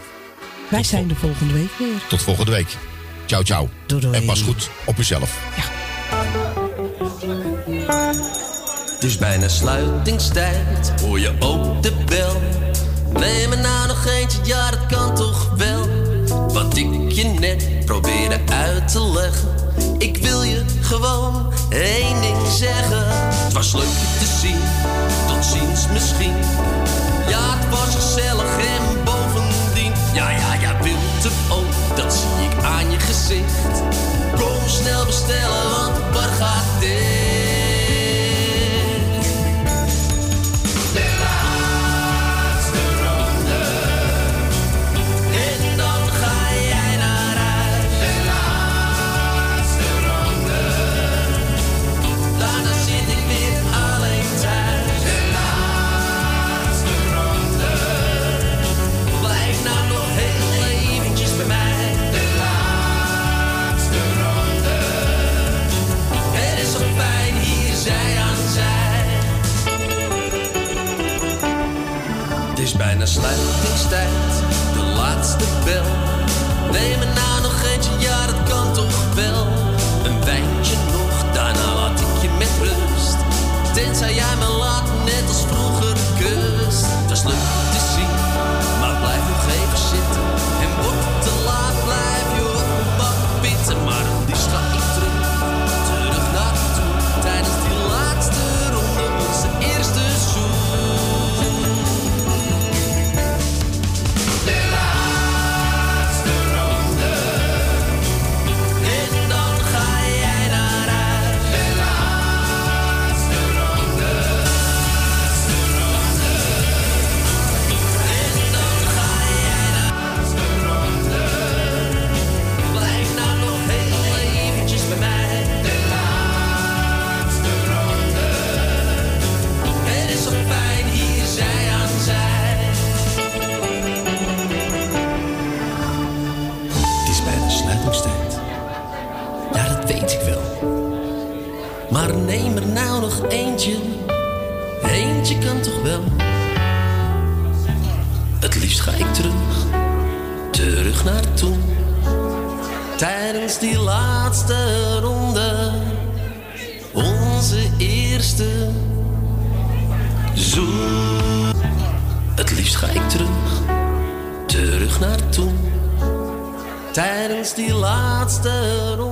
Wij zijn de volgende week weer. Tot volgende week. Ciao, ciao. En pas goed op uzelf. Het is bijna sluitingstijd, hoor je ook de bel? Neem er nou nog eentje, ja dat kan toch wel? Wat ik je net probeerde uit te leggen. Ik wil je gewoon één ding zeggen. Het was leuk je te zien, tot ziens misschien. Ja, het was gezellig Ja, ja, jij wilt het ook, dat zie ik aan je gezicht. Kom snel bestellen, want de gaat dicht. Sluitingstijd, de laatste bel. Neem er nou nog eentje, ja dat kan toch wel. Een wijntje nog, daarna laat ik je met rust. Tenzij jij me laat, net als vroeger kust. Dat eentje. Eentje kan toch wel. Het liefst ga ik terug. Terug naar toen. Tijdens die laatste ronde. Onze eerste zoen. Het liefst ga ik terug. Terug naar toen. Tijdens die laatste ronde.